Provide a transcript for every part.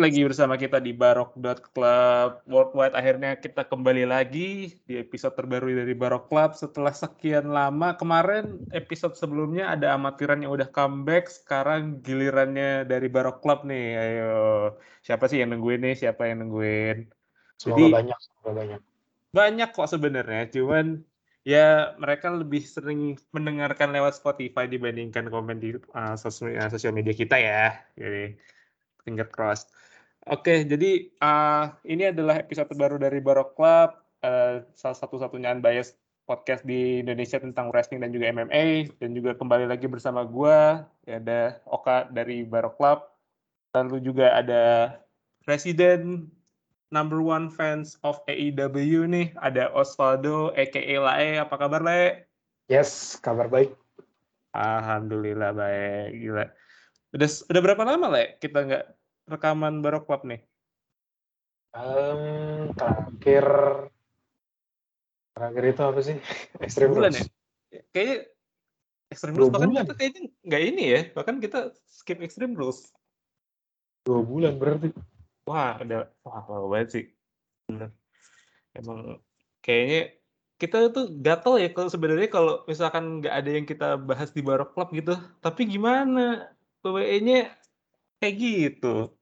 Lagi bersama kita di Barok.club Worldwide. Akhirnya kita kembali lagi di episode terbaru dari Barok Club setelah sekian lama. Kemarin episode sebelumnya ada amatiran yang udah comeback, sekarang gilirannya dari Barok Club nih. Ayo, siapa sih yang nungguin nih? Siapa yang nungguin? Semoga Jadi banyak, semoga banyak. banyak kok sebenarnya, cuman ya mereka lebih sering mendengarkan lewat Spotify dibandingkan komen di uh, sosial, uh, sosial media kita ya. Jadi finger crossed. Oke, jadi uh, ini adalah episode terbaru dari Barok Club, uh, salah satu-satunya unbiased podcast di Indonesia tentang wrestling dan juga MMA, dan juga kembali lagi bersama gue, ya ada Oka dari Barok Club, lalu juga ada Presiden number one fans of AEW nih, ada Osvaldo, aka Lae, apa kabar Lae? Yes, kabar baik. Alhamdulillah baik, gila. Udah udah berapa lama Le kita nggak rekaman Barok Club nih? Um, terakhir terakhir itu apa sih? Extreme bulan Rules. ya? Kayaknya Extreme Rules bahkan bulan. kita kayaknya nggak ini ya, bahkan kita skip Extreme Rules. Dua bulan berarti. Wah, udah wah lama banget sih. Bener. Emang kayaknya kita tuh gatel ya kalau sebenarnya kalau misalkan nggak ada yang kita bahas di Barok Club gitu. Tapi gimana? WWE-nya kayak gitu.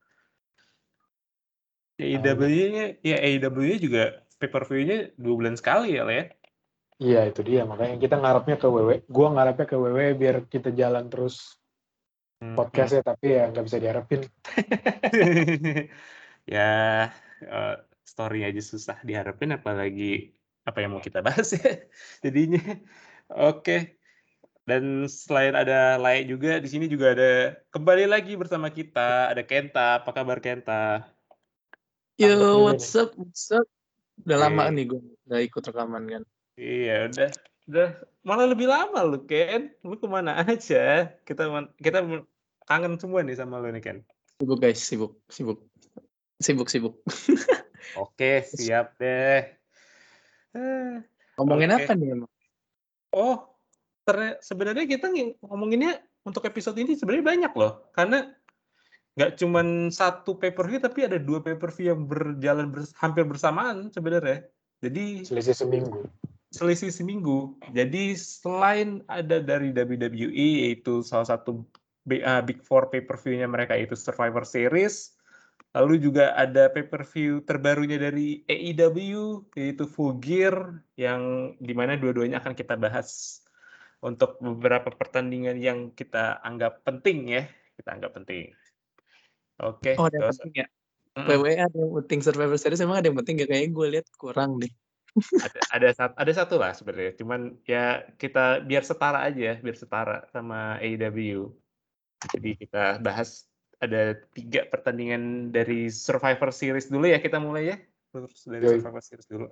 AEW-nya ya AEW juga pay per view-nya dua bulan sekali ya, Le. Iya itu dia makanya kita ngarepnya ke WW. Gua ngarepnya ke WW biar kita jalan terus Hmm, podcastnya tapi ya nggak bisa diharapin. ya eh, story aja susah diharapin apalagi apa yang mau kita bahas ya jadinya oke dan selain ada layak juga di sini juga ada kembali lagi bersama kita ada Kenta apa kabar Kenta Yo, what's up, what's up? Udah lama Oke. nih gue nggak ikut rekaman kan. iya udah udah malah lebih lama lu Ken lu ke mana aja kita kita kangen semua nih sama lu nih Ken Sibuk guys, sibuk, sibuk, sibuk, sibuk. oke siap deh Eh, Ngomongin Oke. apa nih emang? Oh, sebenarnya kita ng- ngomonginnya untuk episode ini sebenarnya banyak loh, karena nggak cuman satu pay per view tapi ada dua pay per view yang berjalan bers- hampir bersamaan sebenarnya. Jadi Selisih seminggu. selisih seminggu. Jadi selain ada dari WWE yaitu salah satu uh, Big Four pay per view-nya mereka yaitu Survivor Series. Lalu juga ada pay per view terbarunya dari AEW yaitu Full Gear yang di mana dua-duanya akan kita bahas untuk beberapa pertandingan yang kita anggap penting ya, kita anggap penting. Oke, Oh, ada yang penting ya. WWE ada yang penting Survivor Series emang ada yang penting gak kayaknya gue lihat kurang deh. ada ada satu ada satu lah sebenarnya cuman ya kita biar setara aja biar setara sama AEW jadi kita bahas ada tiga pertandingan dari Survivor Series dulu ya kita mulai ya. Terus dari Yoi. Survivor Series dulu.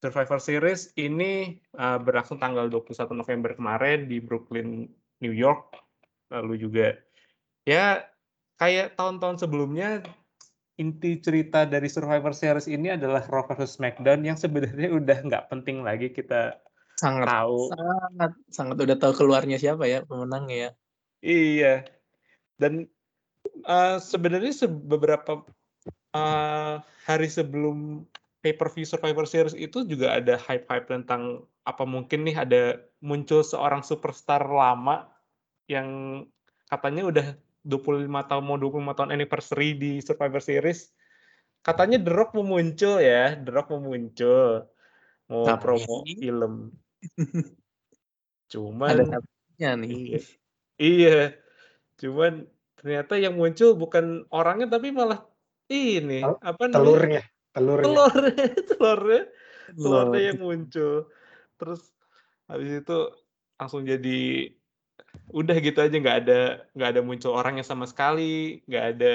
Survivor Series ini uh, berlangsung tanggal 21 November kemarin di Brooklyn New York. Lalu juga ya kayak tahun-tahun sebelumnya inti cerita dari Survivor Series ini adalah Raw versus SmackDown yang sebenarnya udah nggak penting lagi kita Sangat, tahu. sangat, sangat udah tahu keluarnya siapa ya pemenangnya ya. Iya. Dan uh, sebenarnya se- beberapa uh, hari sebelum pay per view Survivor Series itu juga ada hype-hype tentang apa mungkin nih ada muncul seorang superstar lama yang katanya udah 25 tahun mau 25 tahun anniversary di Survivor Series. Katanya The Rock mau muncul ya, The Rock mau muncul. Mau Tapi- promo film. Cuman Ada satunya nih. Iya. Iya. Cuman ternyata yang muncul bukan orangnya tapi malah ini Tel- apa namanya? Telurnya, telurnya. Telurnya, telurnya, telurnya Telur. yang muncul. Terus habis itu langsung jadi udah gitu aja nggak ada nggak ada muncul orangnya sama sekali, nggak ada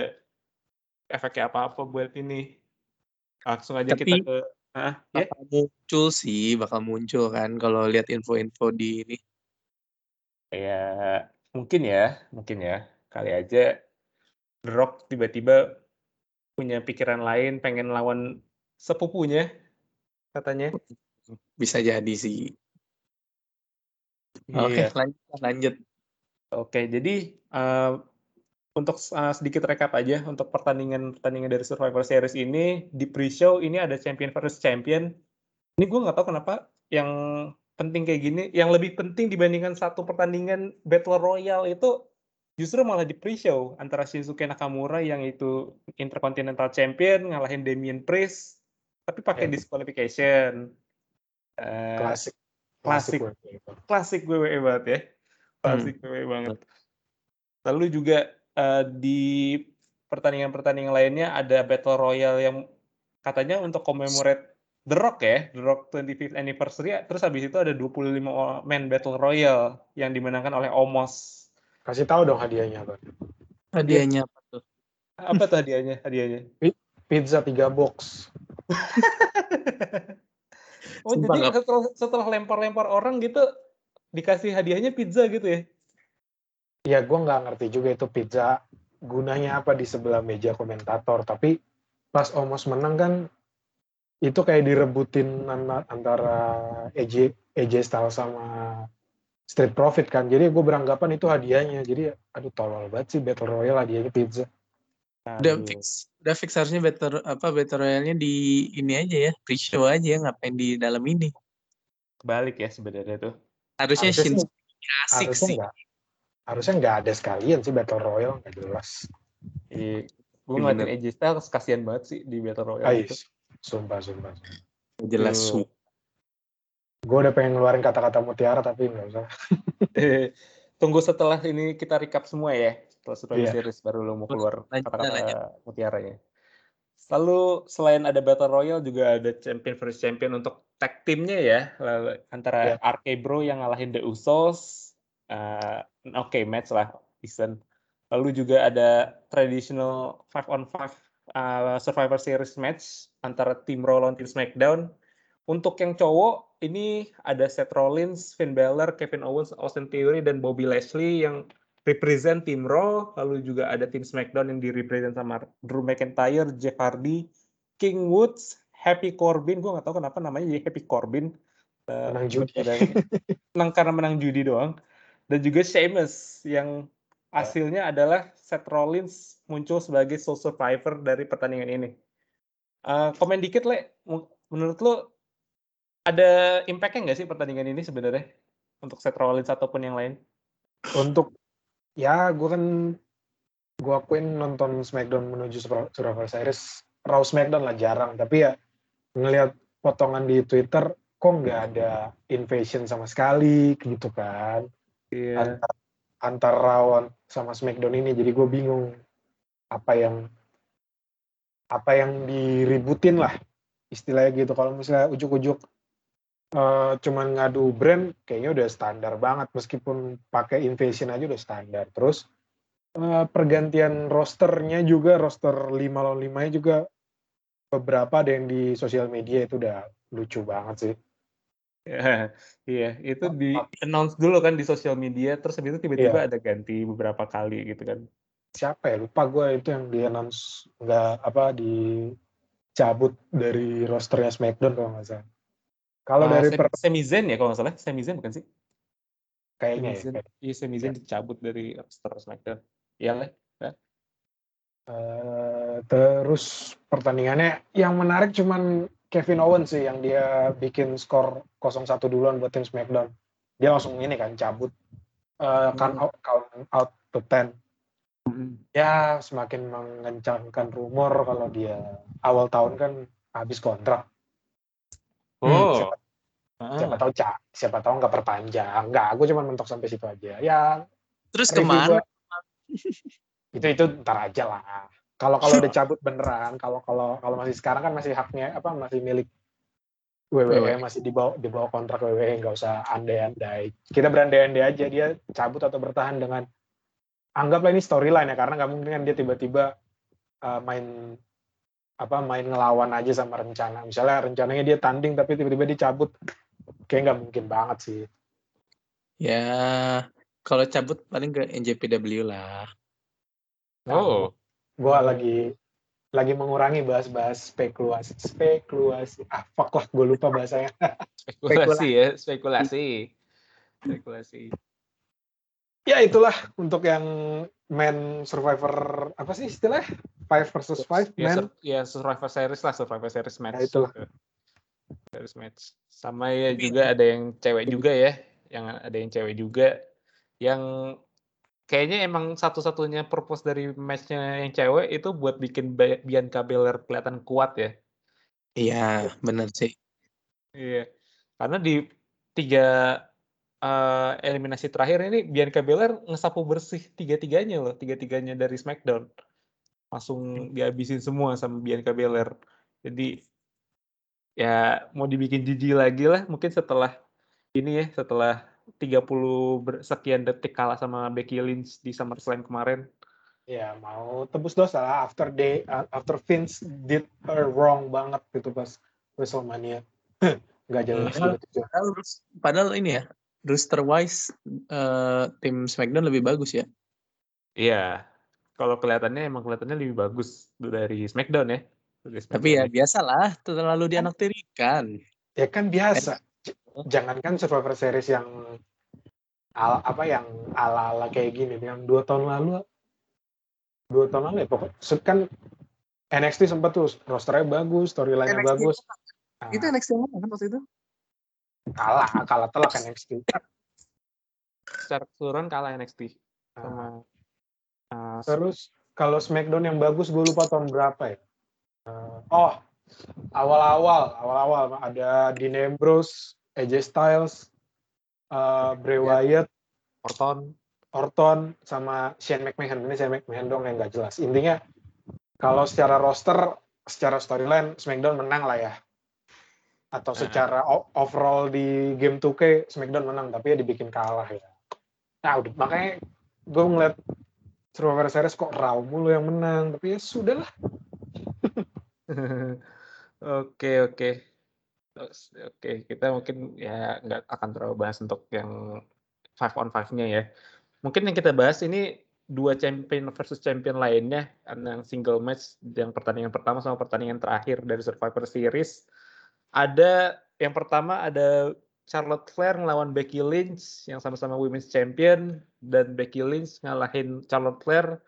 efeknya apa-apa buat ini. Langsung aja kita Tapi- ke ah, ya. Bakal muncul sih, bakal muncul kan kalau lihat info-info di ini. Ya, mungkin ya, mungkin ya. Kali aja The Rock tiba-tiba punya pikiran lain, pengen lawan sepupunya, katanya. Bisa jadi sih. Oke, Iya. lanjut, lanjut. Oke, jadi eh, untuk uh, sedikit recap aja untuk pertandingan-pertandingan dari Survivor Series ini di pre-show ini ada champion versus champion. Ini gue nggak tahu kenapa yang penting kayak gini, yang lebih penting dibandingkan satu pertandingan Battle Royale itu justru malah di pre-show antara Shinsuke Nakamura yang itu Intercontinental Champion ngalahin Damian Priest tapi pakai Ya. disqualification. Eh, Klasik. klasik klasik WWE banget ya. Klasik WWE banget. Lalu juga eh, di pertandingan-pertandingan lainnya ada Battle Royale yang katanya untuk commemorate The Rock ya, The Rock 25th anniversary. Terus habis itu ada 25 man Battle Royale yang dimenangkan oleh Omos. Kasih tahu dong hadiahnya apa. Hadiahnya apa tuh? Apa tuh hadiahnya? Hadiahnya. Pizza 3 box. Oh, Sumpah jadi setelah lempar-lempar orang gitu dikasih hadiahnya pizza gitu ya? Ya gue nggak ngerti juga itu pizza gunanya apa di sebelah meja komentator. Tapi pas Omos menang kan itu kayak direbutin an- antara AJ, AJ Styles sama Street Profit kan. Jadi gue beranggapan itu hadiahnya. Jadi aduh tolol banget sih Battle Royale hadiahnya pizza. Udah Aduh. fix, udah fix harusnya better apa battle royale-nya di ini aja ya, pre-show aja ya, ngapain di dalam ini. Kebalik ya sebenarnya tuh. Harusnya Harusnya Shinsuke asik harusnya sih. nggak harusnya nggak ada sekalian sih Battle Royale nggak jelas. Iya. Gue ngeliatin. AJ Styles kasihan banget sih di Battle Royale Ais, itu. sumpah sumpah. Jelas Tuh. su. Gue udah pengen ngeluarin kata-kata mutiara tapi nggak usah. Eh, Tunggu setelah ini kita recap semua ya. Setelah Survivor Iya. Series baru lo mau keluar kata-kata mutiaranya. Lalu selain ada Battle Royale juga ada champion versus champion untuk tag teamnya ya. Lalu antara Iya. RK Bro yang ngalahin The Usos. eh, Oke match lah. Decent. Lalu juga ada traditional 5 on 5 uh, Survivor Series match antara tim Raw lawan tim SmackDown. Untuk yang cowok ini ada Seth Rollins, Finn Balor, Kevin Owens, Austin Theory dan Bobby Lashley yang represent tim Raw, lalu juga ada tim SmackDown yang direpresent sama Drew McIntyre, Jeff Hardy, King Woods, Happy Corbin, gue nggak tahu kenapa namanya jadi Happy Corbin. Eh, Menang judi. dan- menang karena menang judi doang. Dan juga Sheamus yang hasilnya adalah Seth Rollins muncul sebagai sole survivor dari pertandingan ini. Eh, komen dikit, Le. Menurut lo ada impact-nya nggak sih pertandingan ini sebenarnya untuk Seth Rollins ataupun yang lain? Untuk ya gue kan gue akuin nonton Smackdown menuju Sur- Survivor Series Raw Smackdown lah jarang tapi ya ngelihat potongan di Twitter kok nggak ada invasion sama sekali gitu kan. Iya. antar, antar Raw sama Smackdown ini jadi gue bingung apa yang apa yang diributin lah istilahnya gitu. Kalau misalnya ujuk-ujuk eh, cuman ngadu brand kayaknya udah standar banget. Meskipun pakai invasion aja udah standar. Terus eh, pergantian rosternya juga roster 5 lawan 5 nya juga beberapa ada yang di sosial media itu udah lucu banget sih. Iya, itu di announce dulu kan di sosial media, terus habis itu tiba-tiba Iya. ada ganti beberapa kali gitu kan. siapa ya? Lupa gue itu yang di announce nggak apa dicabut dari rosternya Smackdown kalau nggak salah kalau Ah, dari per Sami Zayn ya kalau nggak salah, Sami Zayn bukan sih? kayaknya Sami ya, iya Sami Zayn dicabut dari roster SmackDown. Iya lah. Eh, terus pertandingannya yang menarik cuman Kevin Owens sih yang dia bikin skor 0-1 duluan buat tim SmackDown. Dia langsung ini kan cabut eh, count Hmm. out, count out to 10. Ya semakin mengencangkan rumor kalau dia awal tahun kan habis kontrak. Oh. siapa- Ah. Siapa tahu cak, siapa tahu nggak perpanjang. Nggak, gue cuma mentok sampai situ aja. Ya Terus ke mana? gua- itu itu ntar aja lah kalau kalau udah cabut beneran kalau kalau kalau masih sekarang kan masih haknya apa masih milik WWE WWE. masih di bawah di bawah kontrak WWE nggak usah andai-andai kita berandai-andai aja dia cabut atau bertahan dengan anggaplah ini storyline ya karena nggak mungkin kan dia tiba-tiba uh, main apa main ngelawan aja sama rencana misalnya rencananya dia tanding tapi tiba-tiba dicabut kayak nggak mungkin banget sih Ya, kalau cabut paling ke NJPW lah. Oh. gue lagi lagi mengurangi bahas-bahas spekulasi spekulasi ah fuck lah gue lupa bahasanya Spekulasi ya, spekulasi. Spekulasi. ya itulah untuk yang man survivor apa sih istilahnya five versus five ya, man sur- ya Survivor Series lah, Survivor Series match. Ya, itulah. gitu. Series match. Sama ya juga ada yang cewek juga ya, yang ada yang cewek juga, yang kayaknya emang satu-satunya purpose dari matchnya yang cewek itu buat bikin Bianca Belair kelihatan kuat ya. Iya, bener sih. Iya, karena di tiga eh, eliminasi terakhir ini Bianca Belair ngesapu bersih tiga-tiganya loh, tiga-tiganya dari SmackDown. Langsung dihabisin semua sama Bianca Belair. Jadi ya mau dibikin jijik lagi lah mungkin setelah ini ya, setelah 30 ber- sekian detik kalah sama Becky Lynch di SummerSlam kemarin. ya mau tebus dosa lah after they uh, after Vince did her wrong banget gitu pas WrestleMania nggak jelas Hmm. gitu Padahal, padahal ini ya, roster wise eh, tim SmackDown lebih bagus ya. Iya, kalau kelihatannya emang kelihatannya lebih bagus dari SmackDown ya. Dari Tapi ya SmackDown biasalah, terlalu dianaktirikan. ya kan biasa. J- jangankan Survivor Series yang ala, apa yang ala ala kayak gini yang dua tahun lalu. Dua tahun lalu ya pokoknya kan NXT sempat tuh rosternya bagus storyline-nya NXT bagus. Nah, Itu NXT mana kan waktu itu? kalah kalah telak NXT secara keseluruhan kalah NXT Nah, sama uh, terus kalau SmackDown yang bagus gue lupa tahun berapa ya Eh, oh awal-awal awal-awal ada Dean Ambrose AJ Styles eh, Bray Ya. Wyatt Orton. Orton sama Shane McMahon ini Shane McMahon dong yang nggak jelas intinya kalau secara roster secara storyline SmackDown menang lah ya atau Nah. secara overall di game 2K SmackDown menang tapi ya dibikin kalah ya nah udah makanya gue ngeliat Survivor Series kok Raw mulu yang menang tapi ya sudah lah Oke oke. Oke kita mungkin ya nggak akan terlalu bahas untuk yang five on five-nya ya. Mungkin yang kita bahas ini dua champion versus champion lainnya yang single match yang pertandingan pertama sama pertandingan terakhir dari Survivor Series. Ada yang pertama ada Charlotte Flair ngelawan Becky Lynch yang sama-sama women's champion dan Becky Lynch ngalahin Charlotte Flair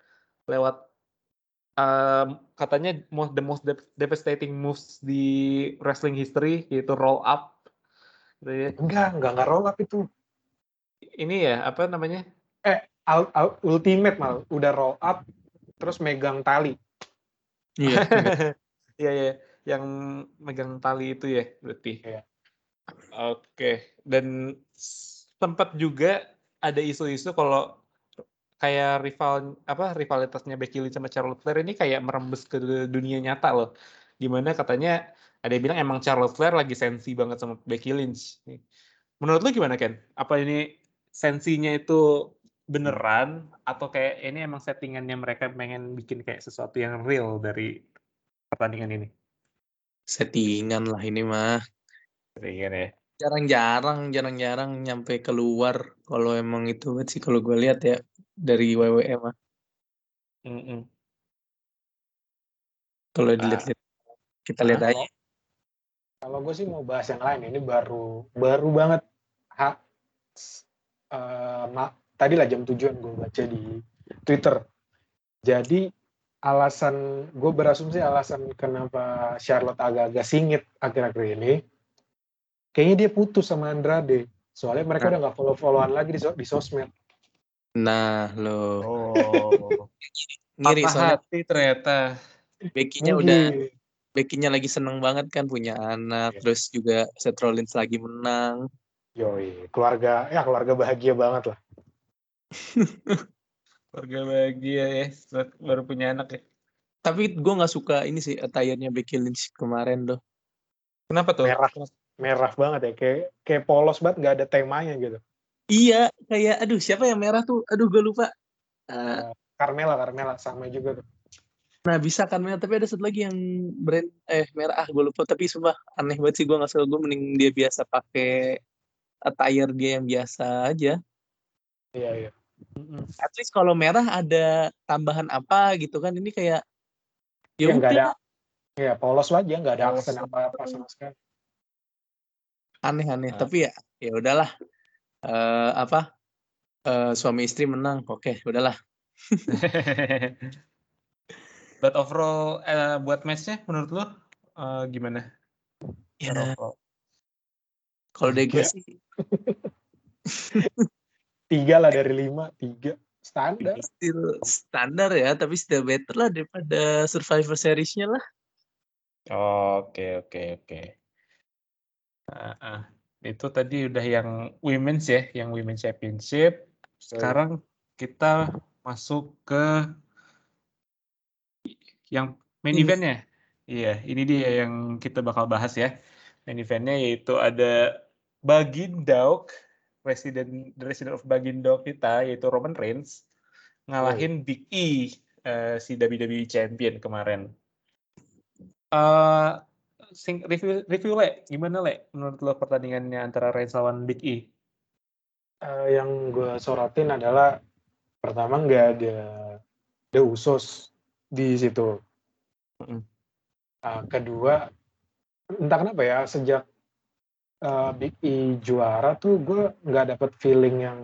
lewat um, katanya most the most dev- devastating moves di wrestling history yaitu roll up. Gitu ya. enggak enggak enggak roll up itu Ini ya apa namanya? Al- ultimate malah udah roll up terus megang tali Iya. Iya ya, yang megang tali itu ya berarti. Iya. Oke, dan sempat juga ada isu-isu kalau kayak rival apa rivalitasnya Becky Lynch sama Charlotte Flair ini kayak merembes ke dunia nyata loh. Gimana katanya ada yang bilang emang Charlotte Flair lagi sensi banget sama Becky Lynch. Menurut lu gimana Ken? Apa ini sensinya itu beneran atau kayak ini emang settingannya mereka pengen bikin kayak sesuatu yang real dari pertandingan ini? Settingan lah ini mah. Settingan ya. Jarang-jarang, jarang-jarang nyampe keluar. Kalau emang itu banget sih kalau gue lihat ya dari WWE mah. Kalau Ah. dilihat-lihat kita lihat aja. kalau gue sih mau bahas yang lain ini baru baru banget ha, s- eh, ma- tadi lah jam tujuan gue baca di Twitter jadi alasan gue berasumsi alasan kenapa Charlotte agak-agak singit akhir-akhir ini kayaknya dia putus sama Andrade soalnya mereka udah nggak follow-followan lagi di, di sosmed Nah, lo Oh. ngiri soalnya hati ternyata. Becky-nya udah. Becky-nya lagi seneng banget kan punya anak, Iya. terus juga Seth Rollins lagi menang. Yoi, keluarga ya keluarga bahagia banget lah Keluarga bahagia ya, baru punya anak ya. Tapi gue nggak suka ini sih attire-nya Becky Lynch kemarin tuh. Kenapa tuh? Merah. Merah banget ya kayak kayak polos banget nggak ada temanya gitu Iya, kayak aduh siapa yang merah tuh? Aduh gue lupa. Eh, Carmela Carmela sama juga tuh nah bisa kan merah, tapi ada satu lagi yang brand eh merah ah gue lupa. Tapi sumpah aneh banget sih gue nggak suka. Gue mending dia biasa pakai attire dia yang biasa aja. iya iya. At least kalau merah ada tambahan apa gitu kan? Ini kayak ya nggak udah ada Iya, polos aja nggak ada aksen apa-apa sama sekali. Aneh-aneh. Ah. Tapi ya ya udahlah. Eh apa? Eh suami istri menang. Oke, udahlah. But overall eh, buat match-nya menurut lo eh, gimana? Ya, kalau dari gue Tiga. sih Tiga lah dari lima, tiga. Standar. still standar ya, tapi still better lah daripada Survivor Series-nya lah. Oke oke oke. Ah. Itu tadi udah yang women's ya, yang women's championship. Sekarang kita masuk ke yang main Ini. eventnya. Iya, ini dia yang kita bakal bahas ya. Main eventnya yaitu ada Bagindog, Resident the Resident of Bagindog kita yaitu Roman Reigns ngalahin Big E eh, si WWE Champion kemarin. Eh sing review review le gimana le menurut lo pertandingannya antara Reigns lawan Big E? Eh, yang gue soratin adalah pertama nggak ada ada usos di situ. Eh, kedua, entah kenapa ya sejak eh, Big E juara tuh gue nggak dapet feeling yang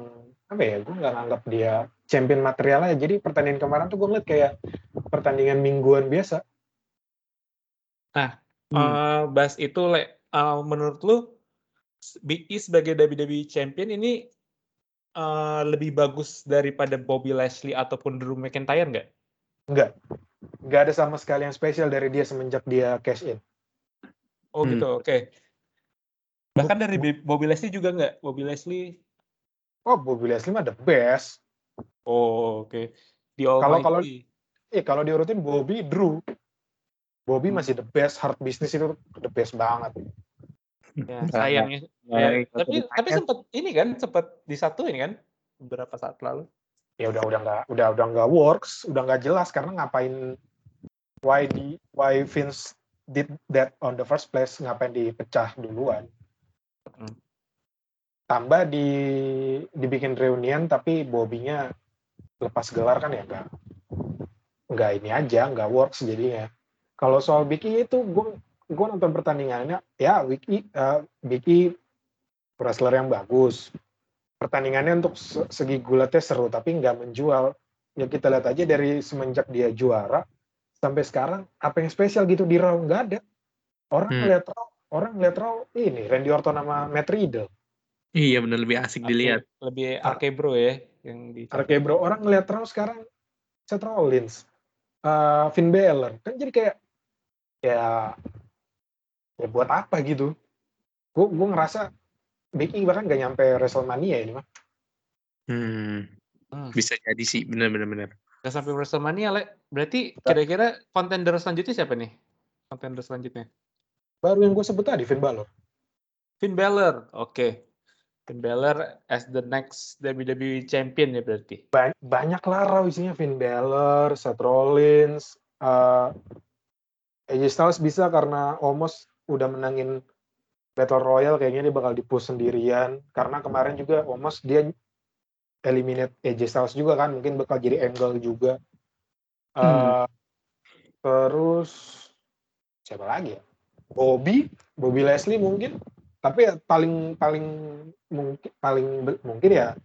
apa ya gue nggak nganggap dia champion material aja. Jadi pertandingan kemarin tuh gue ngeliat kayak pertandingan mingguan biasa. Hmm. Eh, bahas itu le Eh, menurut lo Big E sebagai WWE Champion ini eh, lebih bagus daripada Bobby Lashley ataupun Drew McIntyre nggak? Nggak, nggak ada sama sekali yang spesial dari dia semenjak dia cash in. Oh Hmm. gitu, oke. Bahkan dari Bobby Leslie juga nggak? Bobby Leslie, Oh, Bobby Leslie mah the best. oh oke. Di Kalau- kalau-. Eh kalau diurutin Bobby, Drew. Bobby Hmm. masih the best, hard business itu the best banget. Ya, Nggak- sayangnya. Ya, ikut tapi ditanya. tapi sempat ini kan sempat disatuin kan beberapa saat lalu. Ya udah udah nggak udah udah nggak works, udah nggak jelas karena ngapain why di why Vince did that on the first place, ngapain dipecah duluan. Hmm. Tambah di dibikin reunian tapi Bobby-nya lepas gelar kan ya nggak nggak ini aja, nggak works jadinya. Kalau soal Big E itu gue gue nonton pertandingannya ya Big E, eh, Big E wrestler yang bagus. Pertandingannya untuk se- segi gulatnya seru tapi nggak menjual. Ya kita lihat aja dari semenjak dia juara sampai sekarang apa yang spesial gitu di Raw nggak ada. Orang Hmm. ngeliat Raw, orang ngeliat Raw ini Randy Orton sama Matt Riddle. Iya bener lebih asik dilihat. Lebih Ah. arke bro ya yang di Oke bro, orang ngeliat Raw sekarang Seth Rollins, eh, Finn Balor, kan jadi kayak ya ya buat apa gitu? Gue gue ngerasa Big E bahkan gak nyampe WrestleMania ini mah. Hmm. Hmm. Bisa jadi sih, bener bener. Nggak sampai WrestleMania, Le. Berarti kira-kira kontender selanjutnya siapa nih? Kontender selanjutnya. Baru yang gue sebut tadi Finn Balor. Finn Balor. Oke. Finn Balor as the next WWE champion ya berarti. Ba- banyak lah Raw isinya Finn Balor, Seth Rollins, eh AJ Styles bisa karena Omos udah menangin Battle Royale kayaknya dia bakal di-push sendirian karena kemarin juga Omos dia eliminate AJ Styles juga kan mungkin bakal jadi angle juga Eh, Hmm. terus siapa lagi ya Bobby Bobby Leslie mungkin tapi ya paling paling mungkin paling mungkin ya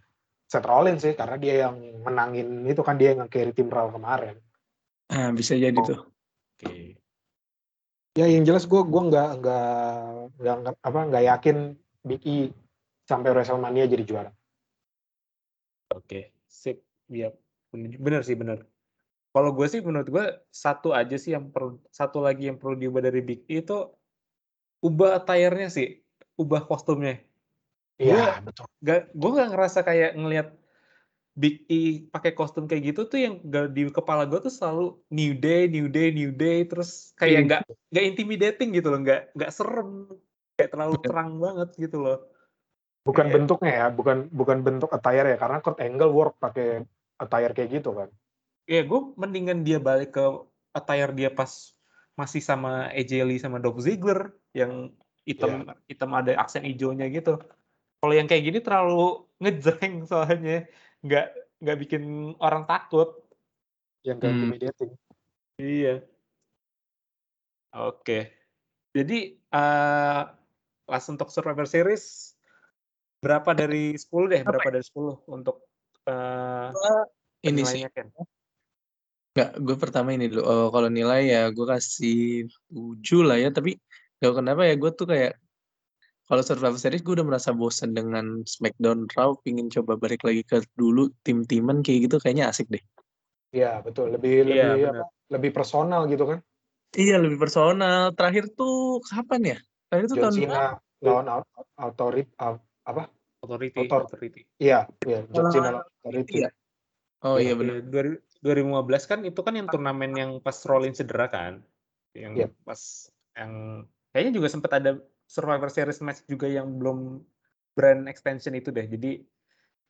Seth Rollins sih karena dia yang menangin itu kan dia yang carry tim Raw kemarin Ah, bisa jadi Oh. tuh. Oke. Ya yang jelas gue gua nggak nggak apa nggak yakin Big E sampai WrestleMania jadi juara Oke. Sip. Bener, bener sih bener. Kalau gue sih menurut gue satu aja sih yang perlu satu lagi yang perlu diubah dari Big E itu ubah attire-nya sih, ubah kostumnya. iya betul Gak, gue gak ngerasa kayak ngelihat Big E pakai kostum kayak gitu tuh yang di kepala gue tuh selalu New Day, New Day, New Day, terus kayak Iya. nggak nggak intimidating gitu loh, nggak nggak serem, kayak terlalu terang banget gitu loh. bukan Iya. bentuknya ya bukan bukan bentuk attire ya karena Kurt Angle work pakai attire kayak gitu kan Ya gue mendingan dia balik ke attire dia pas masih sama AJ Lee sama Dolph Ziggler yang hitam hitam ada aksen hijaunya gitu. Kalau yang kayak gini terlalu ngejreng soalnya nggak nggak bikin orang takut. yang kayak Hmm. intimidating Iya. Oke. Jadi eh langsung untuk Survivor Series berapa dari 10 deh? Berapa dari 10 untuk eh Ini sih. Penilaiannya, Ken. Nggak, gue pertama ini dulu. Oh, kalau nilai ya gue kasih 7 lah ya. Tapi gak kenapa ya gue tuh kayak kalau Survivor Series gue udah merasa bosan dengan SmackDown Raw. Pingin coba balik lagi ke dulu tim-timan kayak gitu kayaknya asik deh. Iya betul. Lebih Iya, lebih apa? Lebih personal gitu kan. Iya lebih personal. Terakhir tuh kapan ya? Terakhir tuh John tahun Cena lawan Au- Autorit au- apa? Authority, Author- authority. Iya, iya. John Cena Authority. ya? Oh iya Iya, benar. 2015 kan itu kan yang turnamen yang pas Rollins cedera kan. Yang Iya. pas yang kayaknya juga sempat ada Survivor Series match juga yang belum brand extension itu deh. Jadi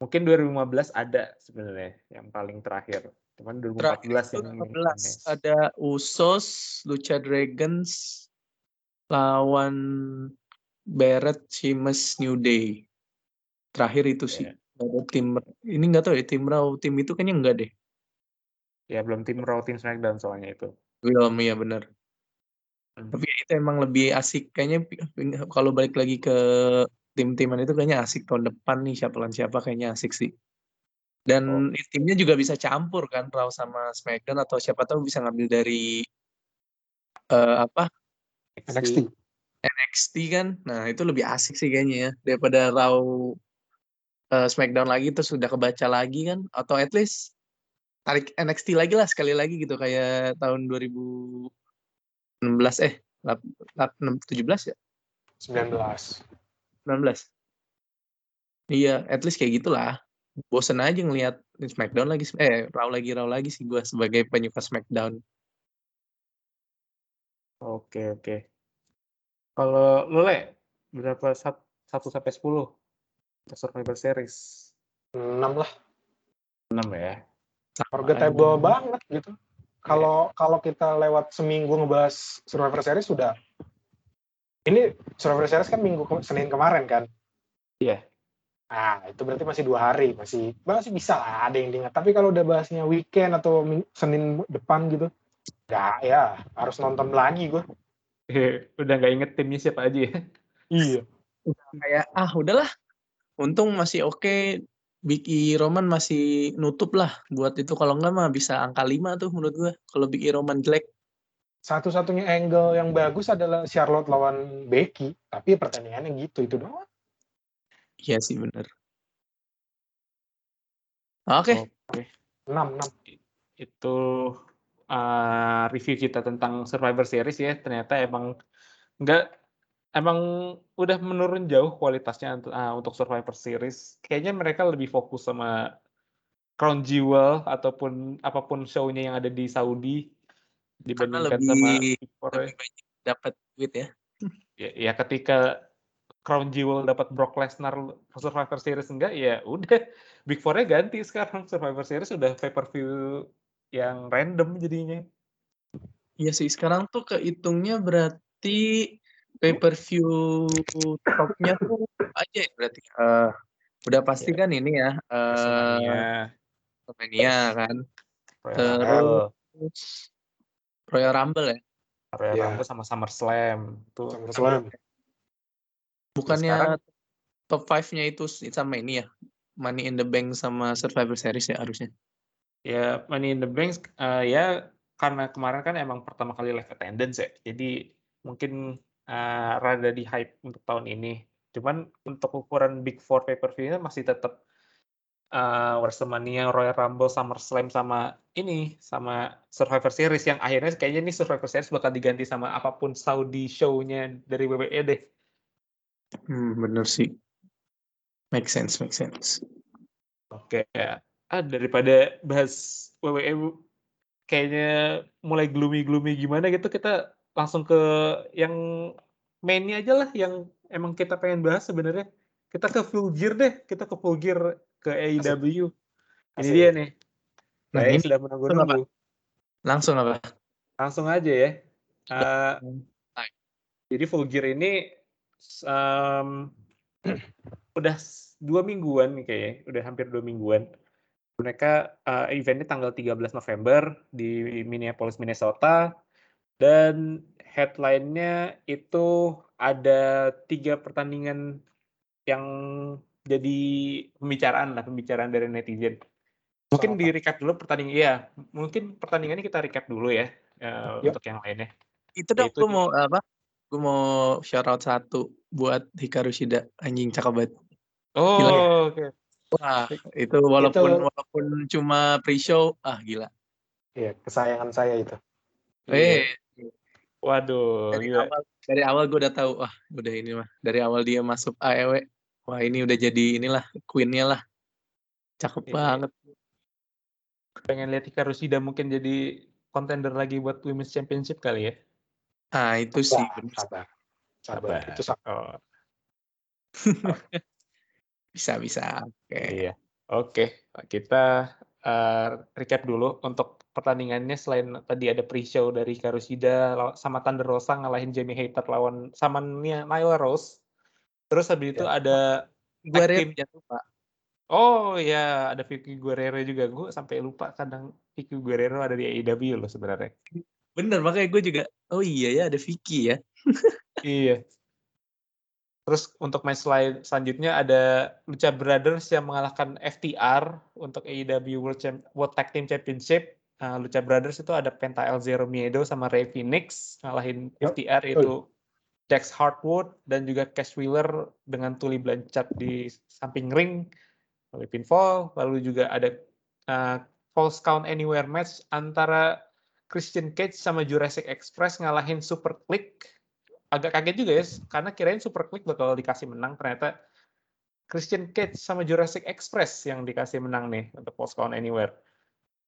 mungkin 2015 ada sebenarnya yang paling terakhir. Cuman 2014 Terakhir yang itu ini 15 aneh. ada Usos, Lucha Dragons lawan Barrett, Sheamus, New Day. Terakhir itu sih. Iya. Ada tim ini nggak tahu ya tim Raw tim itu kayaknya enggak deh. Ya belum tim Raw, tim SmackDown soalnya itu. Belum ya benar. Hmm. Tapi ya itu emang lebih asik kayaknya kalau balik lagi ke tim-timan itu kayaknya asik tahun depan nih siapa lawan siapa kayaknya asik sih. Dan timnya juga bisa campur kan Raw sama SmackDown atau siapa tahu bisa ngambil dari eh, apa NXT. NXT kan. Nah, itu lebih asik sih kayaknya ya daripada Raw eh, SmackDown lagi terus sudah kebaca lagi kan atau at least tarik NXT lagi lah sekali lagi gitu kayak tahun 2016 eh 17 ya 19. 19 iya at least kayak gitulah bosen aja ngelihat Smackdown lagi eh Raw lagi Raw lagi sih gue sebagai penyuka Smackdown Oke, oke. Kalau lu Le, berapa sat- 1 sampai 10 untuk Survivor Series? 6 lah. 6 ya. Forgettable banget gitu. Kalau kalau kita lewat seminggu ngebahas Survivor Series sudah ini Survivor Series kan minggu ke- Senin kemarin kan. Iya. Ah, itu berarti masih dua hari, masih masih bisa lah ada yang diingat. Tapi kalau udah bahasnya weekend atau ming- Senin depan gitu, nggak ya harus nonton lagi gue. Udah nggak inget timnya siapa aja ya. Iya. kayak ah udahlah untung masih oke Big E Roman masih nutup lah buat itu kalau enggak mah bisa angka 5 tuh menurut gue kalau Big E Roman jelek Satu-satunya angle yang bagus adalah Charlotte lawan Becky, tapi pertandingannya gitu itu doang. iya sih bener oke Oke. 6 6. Itu uh, review kita tentang Survivor Series ya. Ternyata emang nggak emang udah menurun jauh kualitasnya untuk, uh, untuk Survivor Series. Kayaknya mereka lebih fokus sama Crown Jewel ataupun apa pun show-nya yang ada di Saudi dibandingkan lebih- sama Big Four ya. lebih banyak dapat duit ya ya, ya ketika Crown Jewel dapat Brock Lesnar Survivor Series enggak ya udah Big Four-nya ganti sekarang Survivor Series udah pay per view yang random jadinya. Iya sih sekarang tuh kehitungnya berarti pay per view topnya tuh aja ya berarti? Eh, udah pasti kan ini ya eh WrestleMania, WrestleMania kan. Royal terus- Royal Rumble ya? Royal Iya. Rumble sama SummerSlam. Tuh. SummerSlam. bukannya sekarang- top 5-nya itu sama ini ya? Money in the Bank sama Survivor Series ya harusnya? Ya Money in the Bank eh, ya karena kemarin kan emang pertama kali live attendance ya. Jadi mungkin eh, rada di hype untuk tahun ini. Cuman untuk ukuran Big Four pay per view masih tetap eh, WrestleMania, Royal Rumble, SummerSlam sama ini sama Survivor Series yang akhirnya kayaknya nih Survivor Series bakal diganti sama apa pun Saudi show-nya dari WWE deh. hmm bener sih make sense make sense Oke, ya. Ah, daripada bahas WWE kayaknya mulai gloomy-gloomy gimana gitu, kita langsung ke yang mainnya aja lah, yang emang kita pengen bahas sebenarnya. Kita ke full gear deh, kita ke full gear ke AEW. Ini Asik. dia nih. nah Saya ini sudah menunggu-nunggu. langsung apa Langsung aja ya. Baik. jadi full gear ini em, udah dua mingguan nih kayaknya, udah hampir dua mingguan. Mereka eh, eventnya tanggal 13 November di Minneapolis, Minnesota. Dan headline-nya itu ada tiga pertandingan yang jadi pembicaraan lah, pembicaraan dari netizen. Mungkin Soal di recap dulu pertandingan iya, mungkin pertandingannya kita recap dulu ya, eee, Yuk. untuk yang lainnya. Itu dong gue mau apa, gue mau shout out satu buat Hikaru Shida, anjing cakep banget. Oh, oke. Wah, itu walaupun Itu walaupun cuma pre-show, ah gila. iya, kesayangan saya itu. Eh, Waduh, dari gila. awal dari awal gue udah tahu, wah udah ini mah, dari awal dia masuk AEW, wah ini udah jadi inilah queen-nya lah. Cakep Iya. banget. Pengen lihat Hikaru Shida mungkin jadi contender lagi buat Women's Championship kali ya? Ah, itu sih Sabar, bener. sabar. Sabar, Sabar. itu sabar. Oh, Bisa bisa. Oke. iya. Oke, kita, eee, recap dulu untuk pertandingannya selain tadi ada pre-show dari law sama Thunder Rosa ngalahin Jamie Hayter lawan samannya Nyla Rose. Terus habis itu Ya. ada Gue tag rate team jangan lupa. Oh ya, ada Vicky Guerrero juga. Gue sampai lupa kadang Vicky Guerrero ada di AEW loh sebenarnya. Bener, makanya gue juga, oh iya ya ada Vicky ya. Iya. Terus untuk match lain selanjutnya ada Lucha Brothers yang mengalahkan FTR untuk AEW World, Champ World Tag Team Championship. Nah, Lucha Brothers itu ada Penta El Zero Miedo sama Rey Phoenix ngalahin Yup, FTR itu Jax Hartwood dan juga Cash Wheeler dengan Tully Blanchard di samping ring melalui pinfall. Lalu juga ada uh, False Count Anywhere match antara Christian Cage sama Jurassic Express ngalahin Super Click. Agak kaget juga ya, karena kirain Super Click bakal dikasih menang, ternyata Christian Cage sama Jurassic Express yang dikasih menang nih untuk False Count Anywhere.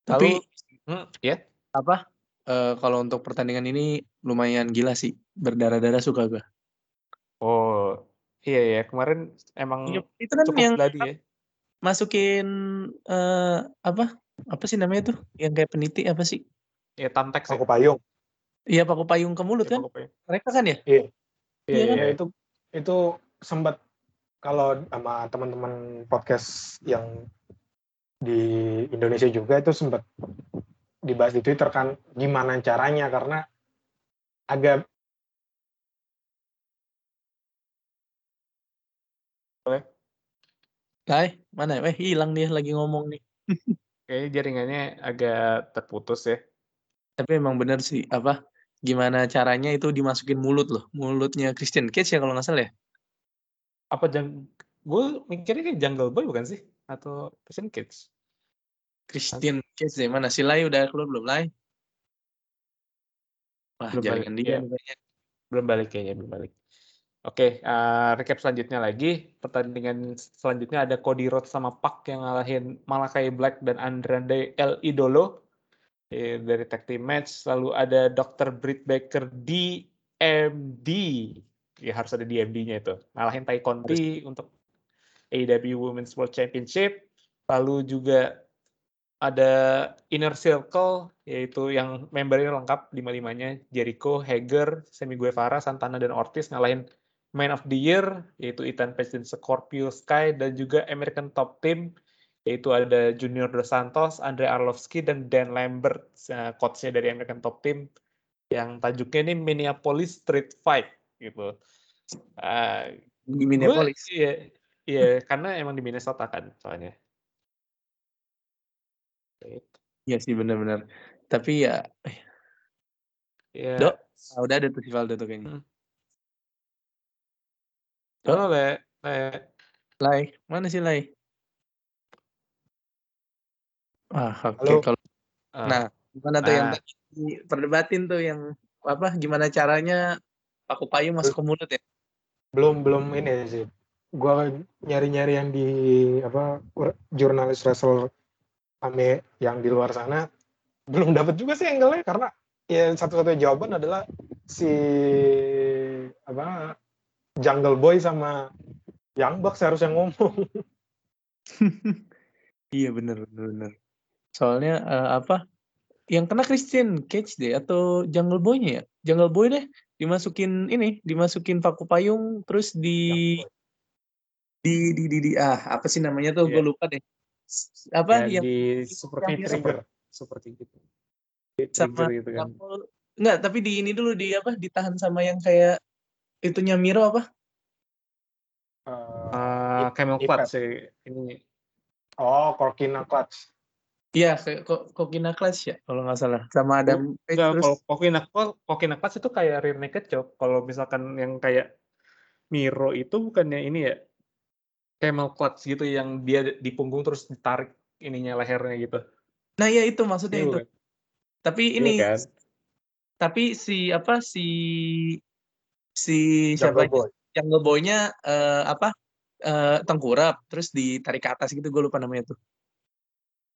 Tapi Lalu, hmm, ya, apa? eh, kalau untuk pertandingan ini lumayan gila sih, berdarah-darah suka gue. oh iya ya kemarin emang Itu kan cukup yang ya. masukin eh apa? Apa sih namanya tuh? Yang kayak peniti apa sih? Ya Tamtex ya. Aku payung. Iya paku payung ke mulut Ya, kan? Mereka kan ya? Iya, Iya kan? Ya iya. itu itu sempat kalau sama teman-teman podcast yang di Indonesia juga itu sempat dibahas di Twitter kan gimana caranya karena agak Lai, mana? Eh hilang dia lagi ngomong nih. Kayaknya jaringannya agak terputus ya. Tapi emang bener sih, apa? Gimana caranya itu dimasukin mulut loh. Mulutnya Christian Cage ya kalau nggak salah ya? Apa jang gue mikirnya kayak Jungle Boy bukan sih? Atau Christian Cage? Christian Cage deh mana? Si Lai udah keluar belum Lai? Wah Belum jaringan balik, dia ya. Belum balik kayaknya, belum balik. Oke, eh, recap selanjutnya lagi. Pertandingan selanjutnya ada Cody Rhodes sama Pac yang ngalahin Malakai Black dan Andrade El Idolo eh, dari tag team match. Lalu ada Dr. Britt Baker DMD. Ya harus ada DMD-nya itu. Ngalahin Tai Conti untuk AEW Women's World Championship. Lalu juga ada Inner Circle yaitu yang membernya lengkap lima-limanya Jericho, Hager, Sammy Guevara, Santana dan Ortiz ngalahin Man of the Year yaitu Ethan Page dan Scorpio Sky dan juga American Top Team yaitu ada Junior Dos Santos, Andre Arlovski dan Dan Lambert coachnya dari American Top Team yang tajuknya ini Minneapolis Street Fight gitu. Uh, Di gue Minneapolis. iya iya karena emang di Minnesota kan soalnya. Iya sih bener-bener. Tapi ya, eh, Ya. Dok, ah, udah ada tuh si Valdo tuh kayaknya. Hmm. Halo, Le. Le. Lai, mana sih Lai? Ah, oke Halo. kalau Ah, nah gimana tuh yang nah. tadi perdebatin tuh yang apa gimana caranya paku payung masuk ke mulut ya? belum belum ini sih gua nyari-nyari yang di apa ur- jurnalis wrestler ame yang di luar sana belum dapat juga sih angle-nya karena ya satu-satunya jawaban adalah si apa Jungle Boy sama Young Bucks harusnya ngomong Iya bener bener bener. Soalnya eh, apa? Yang kena Christian Cage deh atau Jungle Boy-nya ya? Jungle Boy deh dimasukin ini, dimasukin paku payung terus di. Di di di, di- ah apa sih namanya tuh? Iya. Gue lupa deh. Apa Ya, yang di seperti yang- trigger, seperti gitu. Di sama trigger gitu kan. Enggak, tapi di ini dulu di apa? Ditahan sama yang kayak itunya Miro apa? Eh, Ah, camel clutch sih ini. oh Corkina Clutch Iya, kayak Ko- Kokina Clash ya kalau nggak salah. Sama Enggak, terus kalau Kokina Kokina Class itu kayak rear naked choke. Kalau misalkan yang kayak Miro itu bukannya ini ya camel clutch gitu yang dia di punggung terus ditarik ininya lehernya gitu. Nah, iya itu maksudnya Iya itu. bukan? Tapi Iya ini kan? tapi si apa si si Jungle siapa Boy. Jungle Boy-nya eh, apa eh, tengkurap terus ditarik ke atas gitu gue lupa namanya tuh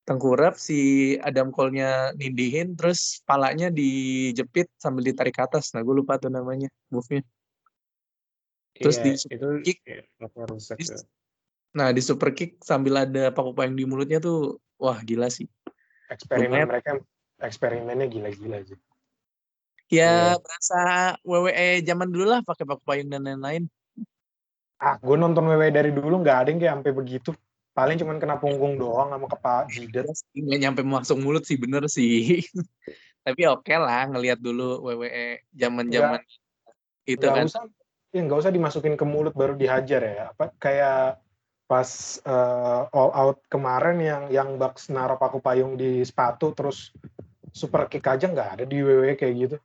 tengkurap si Adam Cole-nya nindihin terus palanya dijepit sambil ditarik ke atas nah gue lupa tuh namanya move-nya Terus Iya, di itu kick. ya, nggak rusak Di- ya. Nah di super kick sambil ada paku payung di mulutnya tuh wah gila sih Eksperimen Lumayan. mereka eksperimennya gila-gila sih. ya Iya. berasa WWE zaman dulu lah pakai paku payung dan lain-lain Ah, gue nonton WWE dari dulu nggak ada yang kayak sampai begitu. Paling cuman kena punggung doang sama kepala jidat. Terus nggak nyampe masuk mulut sih bener sih tapi oke lah ngelihat dulu WWE zaman zaman itu Nggak kan usah, ya nggak usah dimasukin ke mulut baru dihajar ya. Apa kayak pas eh, all out kemarin yang yang Bucks naruh paku payung di sepatu terus super kick aja nggak ada di WWE kayak gitu.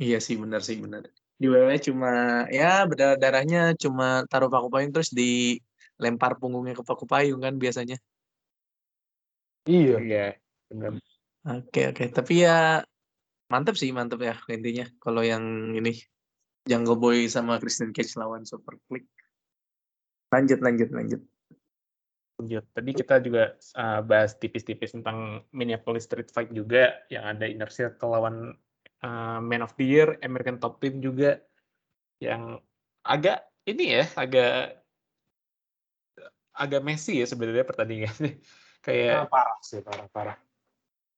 Iya sih benar sih benar. Di WWE cuma ya berdarah darahnya cuma taruh paku payung terus dilempar punggungnya ke paku payung kan biasanya. Iya. Iya, benar. Oke oke tapi ya mantep sih mantep ya intinya kalau yang ini Jungle Boy sama Christian Cage lawan Super Click. Lanjut lanjut lanjut. Lanjut. Tadi kita juga uh, bahas tipis-tipis tentang Minneapolis Street Fight juga yang ada Inner Circle lawan uh, Man of the Year, American Top Team juga yang agak ini ya, agak agak messy ya sebenarnya pertandingannya. Kayak parah sih, parah, parah.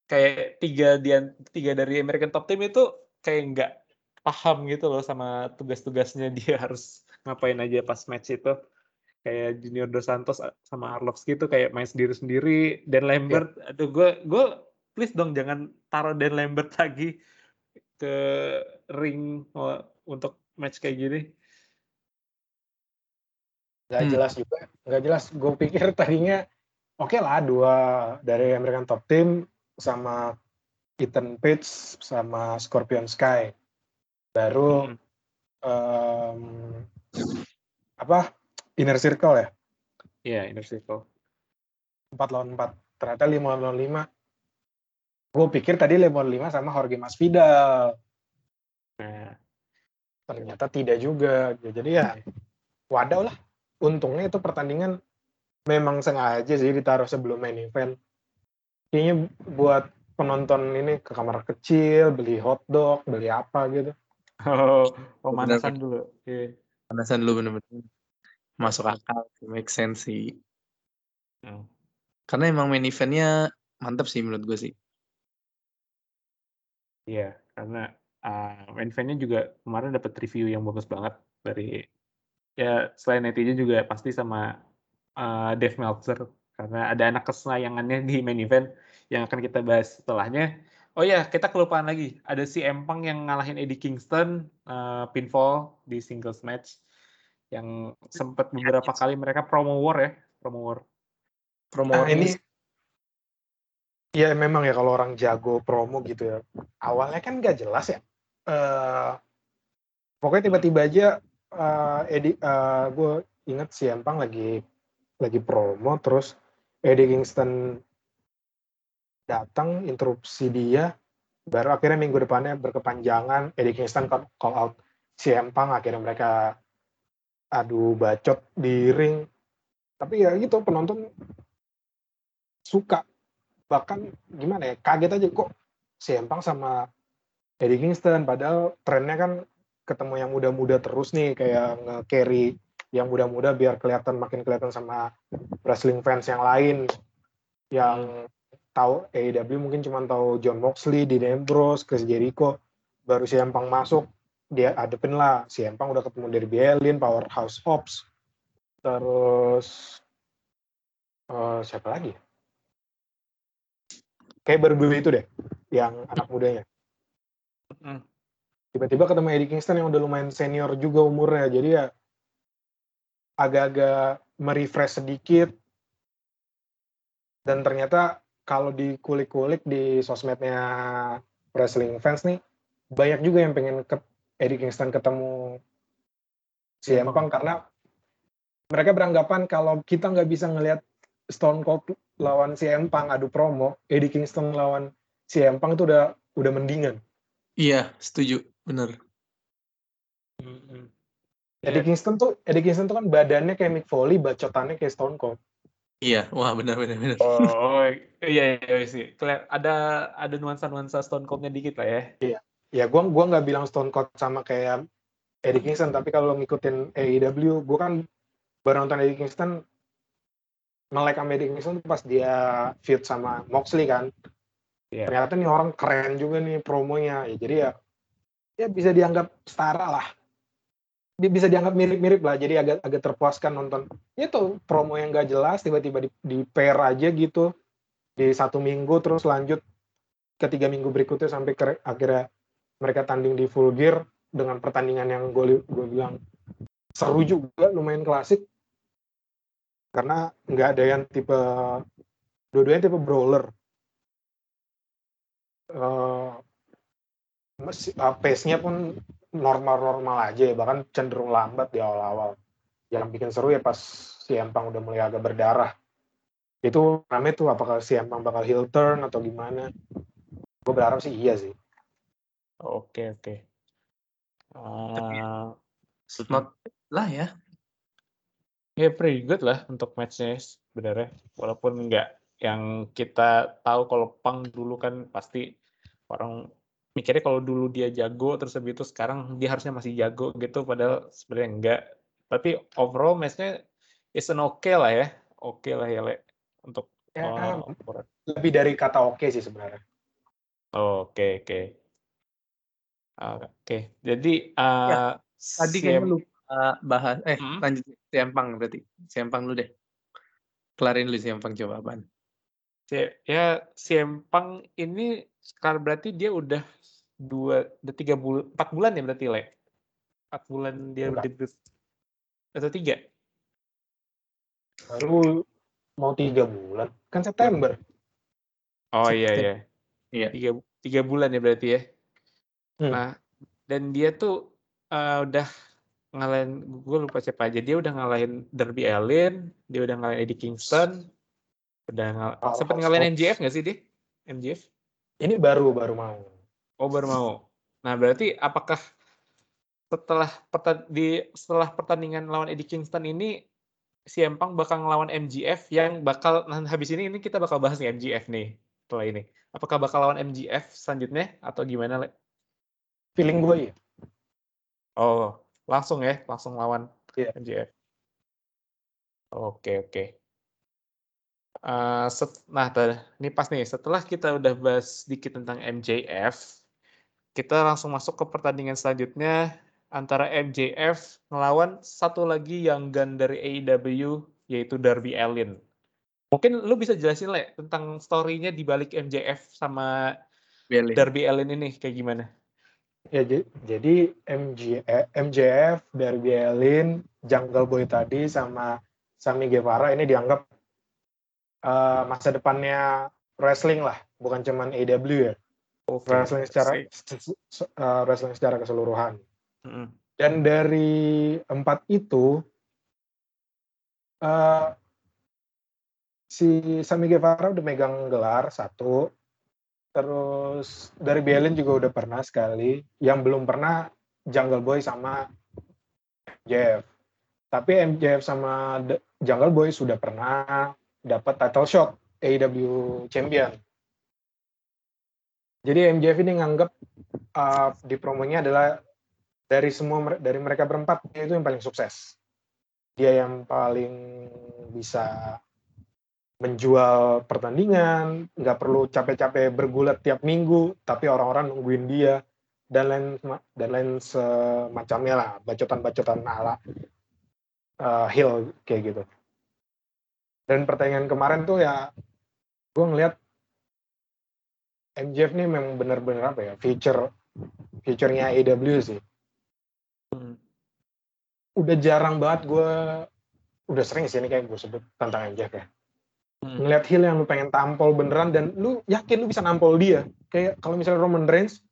kayak tiga dia tiga dari American Top Team itu kayak nggak paham gitu loh sama tugas-tugasnya dia harus ngapain aja pas match itu kayak Junior Dos Santos sama Arlovski itu kayak main sendiri-sendiri dan Lambert aduh gue gue please dong jangan taruh Dan Lambert lagi ke ring oh, untuk match kayak gini Nggak Hmm. jelas juga, nggak jelas. Gue pikir tadinya oke lah dua dari American Top Team sama Ethan Page sama Scorpion Sky. Baru Hmm. em, apa Inner Circle ya? Iya, Inner Circle. 4 lawan 4 ternyata 5 lawan 5 gue pikir tadi 5 lawan 5 sama Jorge Masvidal. Nah. Ternyata tidak juga. Jadi ya wadaw lah. Untungnya itu pertandingan memang sengaja sih ditaruh sebelum main event. Kayaknya buat penonton ini ke kamar kecil beli hotdog beli apa gitu. Oh pemanasan dulu. Iya. Panasan dulu bener-bener. Masuk akal, make sense sih. Hmm. Karena emang main eventnya mantap sih menurut gue sih. Iya, karena uh, main event-nya juga kemarin dapat review yang bagus banget dari ya selain netizen juga pasti sama uh, Dave Meltzer karena ada anak kesayangannya di main event yang akan kita bahas setelahnya. Oh ya, kita kelupaan lagi. Ada si Empang yang ngalahin Eddie Kingston uh, pinfall di singles match yang sempat beberapa kali mereka promo war ya, promo war. Promo nah ini ya memang ya kalau orang jago promo gitu ya. Awalnya kan nggak jelas ya. Eh pokoknya tiba-tiba aja eh Eddie gue inget si Empang lagi lagi promo terus Eddie Kingston datang interupsi dia baru akhirnya minggu depannya berkepanjangan Eddie Kingston call out si Empang akhirnya mereka adu bacot di ring. Tapi ya gitu penonton suka. Bahkan gimana ya kaget aja kok si Empang sama Eddie Kingston? Padahal trennya kan ketemu yang muda-muda terus nih kayak nge-carry yang muda-muda biar kelihatan makin kelihatan sama wrestling fans yang lain. Yang tahu AEW mungkin cuma tahu John Moxley, Dean Ambrose, Chris Jericho. Baru si Empang masuk dia adepin lah. Si Empang udah ketemu dari Allin, Powerhouse Hobbs. Terus eh, siapa lagi ya? kayak baru dulu itu deh yang anak mudanya. Tiba-tiba ketemu Eddie Kingston yang udah lumayan senior juga umurnya. Jadi ya agak-agak merefresh sedikit. Dan ternyata kalau dikulik-kulik di sosmednya wrestling fans nih banyak juga yang pengen ke Eddie Kingston ketemu CM Punk karena mereka beranggapan kalau kita nggak bisa ngelihat Stone Cold lawan CM Punk adu promo, Eddie Kingston lawan CM Punk itu udah udah mendingan. Iya, setuju, bener. Eddie Kingston tuh Eddie Kingston tuh kan badannya kayak Mick Foley, bacotannya kayak Stone Cold. Iya, wah benar benar benar. Oh, oh, iya, iya, iya sih. Keli- Ada ada nuansa-nuansa Stone Cold-nya dikit lah ya. Ya gua gua nggak bilang Stone Cold sama kayak Eddie Kingston, tapi kalau ngikutin AEW, gua kan baru nonton Eddie Kingston melek sama Eddie Kingston pas dia feud sama Moxley kan. Iya. Ternyata nih orang keren juga nih promonya. Ya jadi ya ya bisa dianggap setara lah. Bisa dianggap mirip-mirip lah. Jadi agak agak terpuaskan nonton. Ya tuh promo yang gak jelas tiba-tiba di, di pair aja gitu di satu minggu terus lanjut ke tiga minggu berikutnya sampai ke, akhirnya mereka tanding di full gear dengan pertandingan yang gue gue bilang seru juga lumayan klasik. Karena nggak ada yang tipe dua-duanya tipe brawler. Uh, pace-nya pun normal-normal aja ya, bahkan cenderung lambat di awal-awal. Yang bikin seru ya pas si Empang udah mulai agak berdarah. Itu rame tuh apakah si Empang bakal heel turn atau gimana? Gue berharap sih iya sih Oke, oke. Tapi- Ah, Not lah ya. ya pretty good lah untuk matchnya sebenarnya. Walaupun nggak yang kita tahu kalau Pang dulu kan pasti orang mikirnya kalau dulu dia jago terus habis itu sekarang dia harusnya masih jago gitu padahal sebenarnya enggak. Tapi overall matchnya is an oke lah ya. Oke lah ya Le untuk ya, oh, ukuran. lebih dari kata oke sih sebenarnya Oke, oke. Oke, jadi uh, Tadi CM kayaknya lupa bahas. Eh, Hmm? lanjut Sempang berarti. Sempang lu deh. Kelarin lu Sempang coba apaan. Si- ya Punk ini sekarang berarti dia udah dua udah tiga bulan empat bulan ya berarti le empat bulan dia Enggak. debut atau tiga baru mau tiga bulan kan September oh iya September. iya Iya. tiga tiga bulan ya berarti ya Hmm. nah dan dia tuh eh, udah ngalahin gue lupa siapa aja dia udah ngalahin Darby Allin dia udah ngalahin Eddie Kingston udah ngal Powerhouse sempet ngalahin. MJF nggak sih dia MJF ini baru baru mau Oh baru mau. Nah berarti apakah setelah di setelah pertandingan lawan Eddie Kingston ini si Empang bakal ngelawan MGF yang bakal nah habis ini ini kita bakal bahas nih MGF nih setelah ini. Apakah bakal lawan MGF selanjutnya atau gimana? Le? Feeling gue ya Oh langsung ya langsung lawan Iya. MGF. Oke oke. Eh, set- nah, tadi- ini pas nih. Setelah kita udah bahas sedikit tentang MJF, kita langsung masuk ke pertandingan selanjutnya antara MJF melawan satu lagi yang gun dari AEW yaitu Darby Allin. Mungkin lu bisa jelasin le tentang story-nya di balik MJF sama. Darby Allin ini kayak gimana? Ya, jadi MJ, eh, MJF, Darby Allin, Jungle Boy tadi sama Sammy Guevara ini dianggap eh, masa depannya wrestling lah, bukan cuman AEW ya, wrestling secara eh, wrestling secara keseluruhan. Mm-mm. Dan dari empat itu eh, si Sammy Guevara udah megang gelar satu, terus dari Allin juga udah pernah sekali, yang belum pernah Jungle Boy sama MJF. Tapi MJF sama Jungle Boy sudah pernah dapat title shot AEW Champion. Jadi MJF ini nganggap uh, di promonya adalah dari semua dari mereka berempat dia itu yang paling sukses. Dia yang paling bisa menjual pertandingan, nggak perlu capek-capek bergulat tiap minggu, tapi orang-orang nungguin dia dan lain dan lain semacamnya lah, bacotan-bacotan ala uh, Hill kayak gitu. Dan pertandingan kemarin tuh ya, gue ngeliat MJF nih memang benar-benar apa ya, feature feature-nya AEW sih. Hmm. Udah jarang banget gue, udah sering sih ini kayak gue sebut tentang MJF ya Hmm. ngeliat heel yang lu pengen tampol beneran dan lu yakin lu bisa nampol dia kayak kalau misalnya Roman Reigns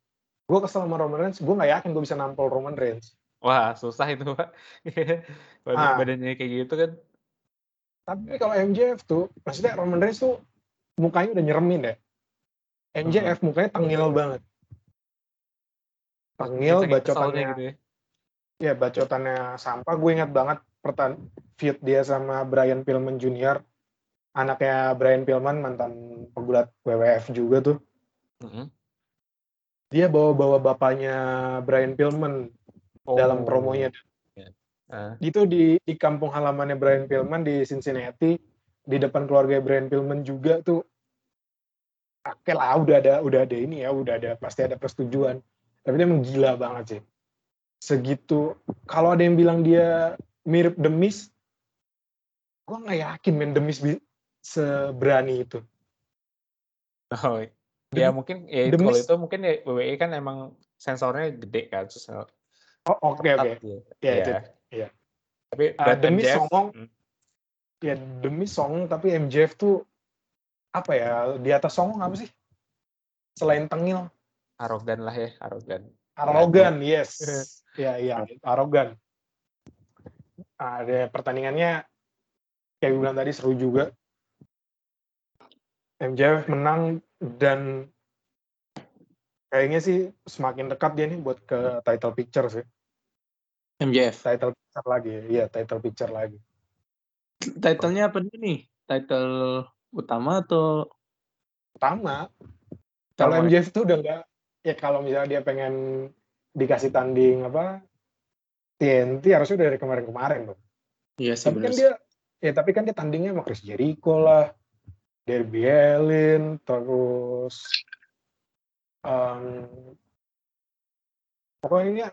gue kesel sama Roman Reigns gue nggak yakin gue bisa nampol Roman Reigns Wah, susah itu, Pak. Badan, Ah. badannya kayak gitu kan. tapi kalau MJF tuh maksudnya Roman Reigns tuh mukanya udah nyeremin ya MJF mukanya tengil banget tengil Saking bacotannya gitu ya. ya bacotannya sampah gue ingat banget pertan feud dia sama Brian Pillman Jr. anaknya Brian Pillman mantan pegulat WWF juga tuh. Mhm. dia bawa-bawa bapaknya Brian Pillman dalam Oh. promonya Ah. itu di di kampung halamannya Brian Pillman di Cincinnati di depan keluarga Brian Pillman juga tuh. Oke lah udah ada udah ada ini ya udah ada pasti ada persetujuan. Tapi dia emang gila banget sih. Segitu. Kalau ada yang bilang dia mirip The Miz gue nggak yakin men bi- seberani itu. Oh, ya mungkin ya itu demi- kalau itu mungkin ya WWE kan emang sensornya gede kan terus oh oke oke. Ketat gitu. ya Iya. itu iya. Tapi buat demi MJF, songong hmm, ya demi songong tapi MJF tuh apa ya di atas songong apa sih? Selain tengil. Arogan lah ya, arogan. arogan yes. Ya iya arogan. Ada pertandingannya kayak gue bilang tadi seru juga MJF menang dan kayaknya sih semakin dekat dia nih buat ke title picture sih. MJF. title picture lagi iya title picture lagi. Titlenya apa dulu nih? Title utama atau? Pertama kalau. MJF tuh udah nggak ya kalau misalnya dia pengen dikasih tanding apa TNT harusnya dari kemarin-kemarin tuh Iya sih tapi kan dia ya tapi kan dia tandingnya sama Chris Jericho lah Darby Allin terus um, pokoknya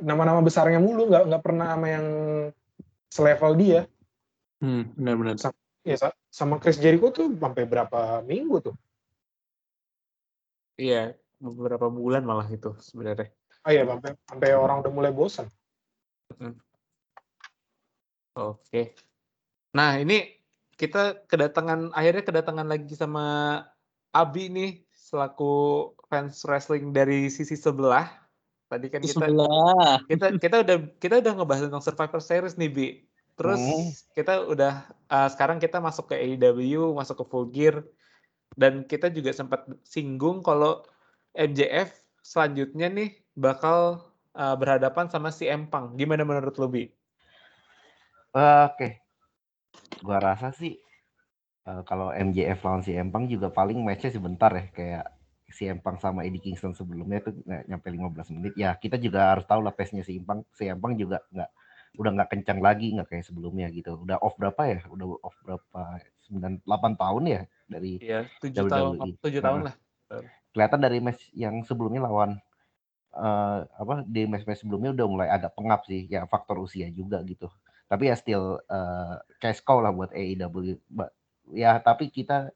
nama-nama besarnya mulu nggak nggak pernah sama yang selevel dia Hmm, benar-benar. ya sa- sama Chris Jericho tuh sampai berapa minggu tuh Iya, beberapa bulan malah itu sebenarnya. oh iya sampai sampai orang udah mulai bosan Oke. Nah, ini kita kedatangan akhirnya kedatangan lagi sama Abi nih selaku fans wrestling dari sisi sebelah. Tadi kan kita Sebelah. kita kita udah kita udah ngebahas tentang Survivor Series nih, Bi. Terus Hmm. kita udah uh, sekarang kita masuk ke AEW, masuk ke Full Gear dan kita juga sempat singgung kalau MJF selanjutnya nih bakal uh, berhadapan sama si Empang. Gimana menurut lo, Bi? Oke. Gua rasa sih eh, kalau MJF lawan si Empang juga paling matchnya sebentar ya kayak si Empang sama Eddie Kingston sebelumnya itu nggak nyampe 15 menit. Ya kita juga harus tahu lah pace-nya si Empang. Si Empang juga nggak udah nggak kencang lagi nggak kayak sebelumnya gitu. Udah off berapa ya? Udah off berapa? 9 8 tahun ya dari tujuh tahun, WWE. tujuh tahun lah. kelihatan dari match yang sebelumnya lawan eh, apa di match-match sebelumnya udah mulai ada pengap sih ya faktor usia juga gitu tapi ya still eh, cash cow lah buat AEW Ba- ya tapi kita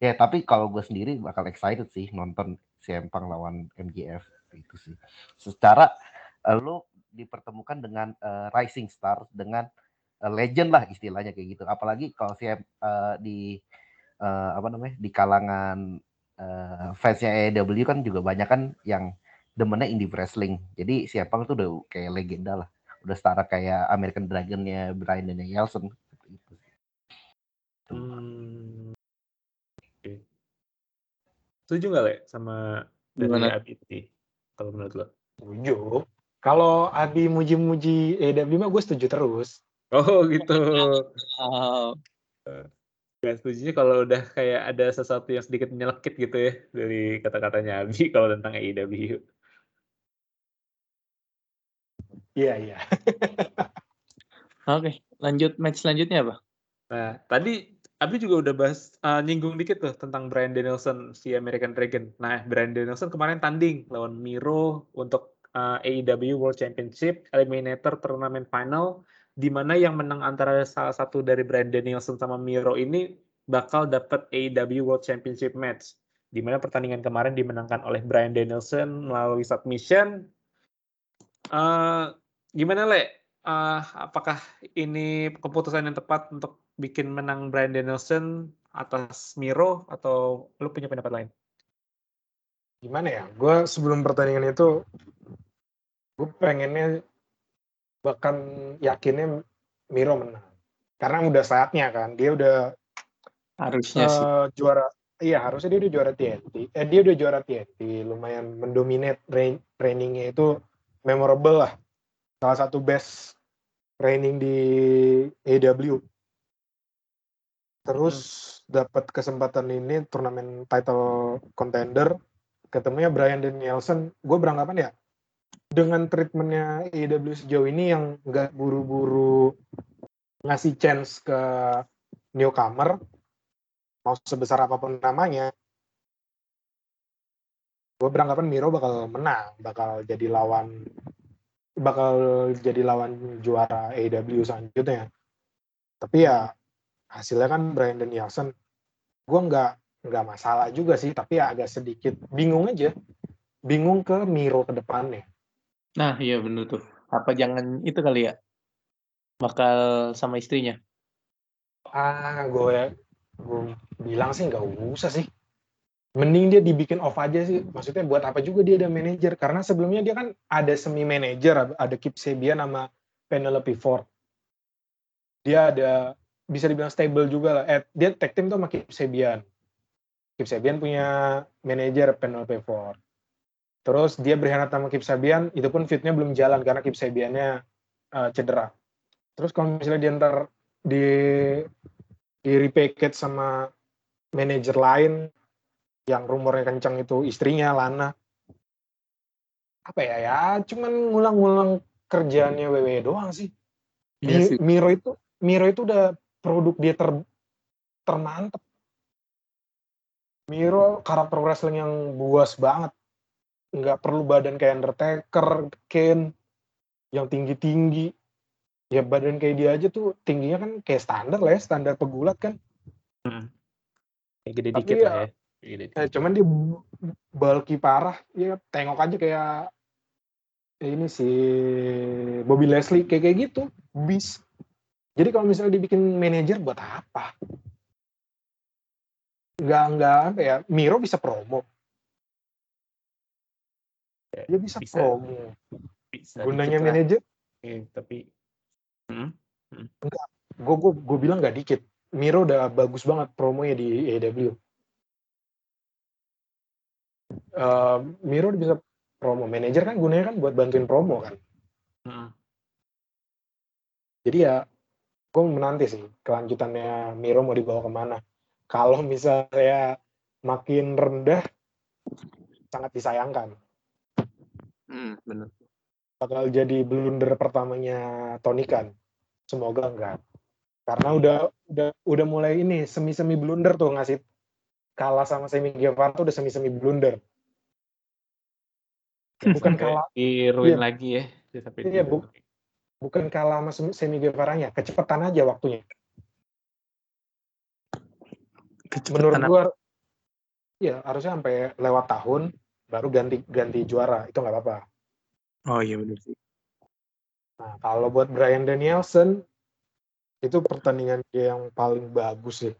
ya tapi kalau gue sendiri bakal excited sih nonton si Empang lawan MJF itu sih secara eh, lu dipertemukan dengan eh, rising star dengan eh, legend lah istilahnya kayak gitu apalagi kalau si eh, di eh, apa namanya di kalangan eh, fansnya AEW kan juga banyak kan yang demennya indie wrestling. Jadi si Empang tuh udah kayak legenda lah. Udah setara kayak American Dragon-nya Brian Danielson. Gitu. Hmm. Oke. Setuju nggak, Le, sama dari Gimana? Abi tadi? Kalau menurut lo? setuju kalau Abi muji-muji AEW mah gue setuju terus Oh, gitu. Wow. Gak setuju kalau udah kayak ada sesuatu yang sedikit menyelekit gitu ya dari kata-katanya Abi kalau tentang AEW. Iya iya Oke, lanjut match selanjutnya apa? Nah, tadi Abi juga udah bahas uh, nyinggung dikit tuh tentang Brian Danielson si American Dragon. Nah, Brian Danielson kemarin tanding lawan Miro untuk uh, AEW World Championship Eliminator Tournament Final di mana yang menang antara salah satu dari Brian Danielson sama Miro ini bakal dapat AEW World Championship match. Di mana pertandingan kemarin dimenangkan oleh Brian Danielson melalui submission. Uh, gimana Le? uh, apakah ini keputusan yang tepat untuk bikin menang Brian Danielson atas Miro atau lu punya pendapat lain? Gimana ya? Gue sebelum pertandingan itu gue pengennya bahkan yakinnya Miro menang karena udah saatnya kan dia udah harusnya uh, sih juara iya harusnya dia udah juara TNT eh dia udah juara TNT lumayan mendominate trainingnya itu memorable lah. Salah satu best training di AW terus hmm. dapat kesempatan ini turnamen title contender ketemunya Brian Danielson. Gue beranggapan ya dengan treatmentnya AW sejauh ini yang nggak buru-buru ngasih chance ke newcomer mau sebesar apa pun namanya gue beranggapan Miro bakal menang bakal jadi lawan bakal jadi lawan juara AEW selanjutnya. Tapi ya hasilnya kan Brian Danielson, gue nggak nggak masalah juga sih, tapi ya agak sedikit bingung aja, bingung ke Miro ke depannya. Nah iya bener tuh. Apa jangan itu kali ya, bakal sama istrinya? Ah gue gue bilang sih nggak usah sih mending dia dibikin off aja sih. Maksudnya buat apa juga dia ada manajer? Karena sebelumnya dia kan ada semi manajer, ada Kip Sabian sama Penelope Ford. Dia ada bisa dibilang stable juga lah. Eh, dia tag team tuh sama Kip Sabian. Kip Sabian punya manajer Penelope Ford. Terus dia berkhianat sama Kip Sabian, itu pun fitnya belum jalan karena Kip Sabiannya uh, cedera. Terus kalau misalnya dia ntar di di repackage sama manajer lain yang rumornya kencang itu istrinya Lana. Apa ya ya cuman ngulang-ngulang kerjaannya WWE doang sih. Iya sih. Miro itu Miro itu udah produk dia ter termantep. Miro karakter wrestling yang buas banget. Nggak perlu badan kayak Undertaker Ken yang tinggi-tinggi. Ya badan kayak dia aja tuh tingginya kan kayak standar lah ya standar pegulat kan. Hmm. kayak gede Tapi dikit ya, lah ya Eh, cuman dia bulky parah, ya tengok aja kayak ini si Bobby Leslie kayak kayak gitu, bis. Jadi kalau misalnya dibikin manajer buat apa? Nggak nggak apa ya, Miro bisa promo. Dia bisa, bisa promo. Bisa Gunanya manajer? Eh, tapi hmm? Hmm. enggak. Gue gue bilang nggak dikit. Miro udah bagus banget promonya di AEW uh, Miro bisa promo manajer kan gunanya kan buat bantuin promo kan. Hmm. jadi ya gue menanti sih kelanjutannya Miro mau dibawa ke mana. Kalau misalnya makin rendah sangat disayangkan. Hmm, benar bakal jadi blunder pertamanya Tony kan semoga enggak. Karena udah udah udah mulai ini semi semi blunder tuh ngasih kalah sama Semi Guevara tuh udah semi semi blunder bukan kalah diruin iya. lagi ya tapi iya, bu, bukan kalah sama Semi Guevara-nya kecepatan aja waktunya. Kecepatan menurut gua ya harusnya sampai lewat tahun baru ganti ganti juara itu nggak apa-apa. Oh iya benar sih. Nah kalau buat Brian Danielson itu pertandingan dia yang paling bagus sih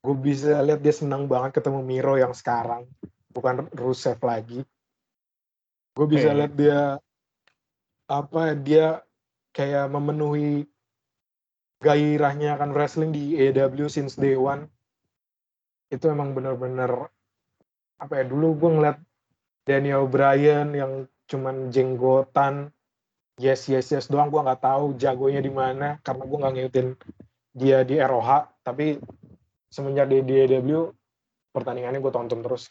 gue bisa lihat dia senang banget ketemu Miro yang sekarang bukan Rusev lagi gue bisa hey. lihat dia apa dia kayak memenuhi gairahnya akan wrestling di AEW since day one itu emang bener-bener apa ya dulu gue ngeliat Daniel Bryan yang cuman jenggotan yes yes yes doang gue nggak tahu jagonya di mana karena gue nggak ngikutin dia di ROH tapi semenjak di, AEW pertandingannya gue tonton terus.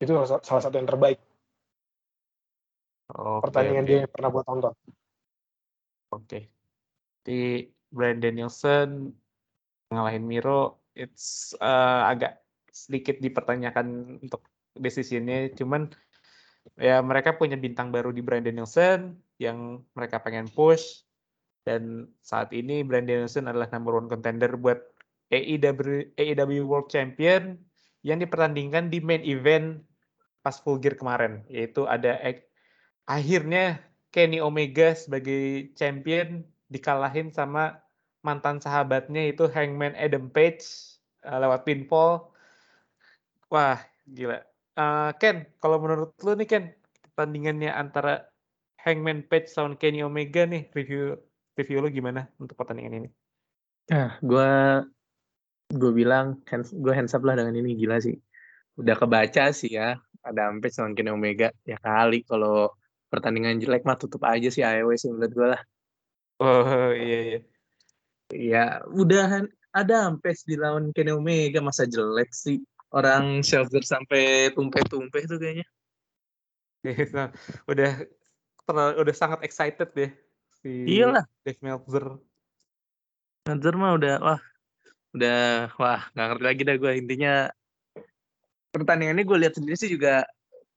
Itu salah satu yang terbaik. Okay, pertandingan okay. dia yang pernah gue tonton. Oke. Okay. di Brandon Nielsen ngalahin Miro it's uh, agak sedikit dipertanyakan untuk decisionnya. Cuman ya mereka punya bintang baru di Brandon Nielsen yang mereka pengen push. Dan saat ini Brandon Nielsen adalah number one contender buat AEW AEW World Champion yang dipertandingkan di main event pas Full Gear kemarin yaitu ada akhirnya Kenny Omega sebagai champion dikalahin sama mantan sahabatnya itu Hangman Adam Page uh, lewat pinfall. Wah, gila. Uh, Ken, kalau menurut lu nih Ken, pertandingannya antara Hangman Page sama Kenny Omega nih, review review lu gimana untuk pertandingan ini? Nah, gue gue bilang hands, gue hands up lah dengan ini gila sih. Udah kebaca sih ya, ada Page sama Kenny Omega. Ya kali kalau pertandingan jelek mah tutup aja sih AEW sih menurut gue lah. Oh iya iya. Ya udahan ada Page di lawan Kenny Omega masa jelek sih. Orang Shelter sampai tumpeh-tumpeh tuh kayaknya. Iya, udah terlalu, udah sangat excited deh si Iyalah. Dave Meltzer. Meltzer mah udah wah udah wah nggak ngerti lagi dah gue intinya pertandingan ini gue lihat sendiri sih juga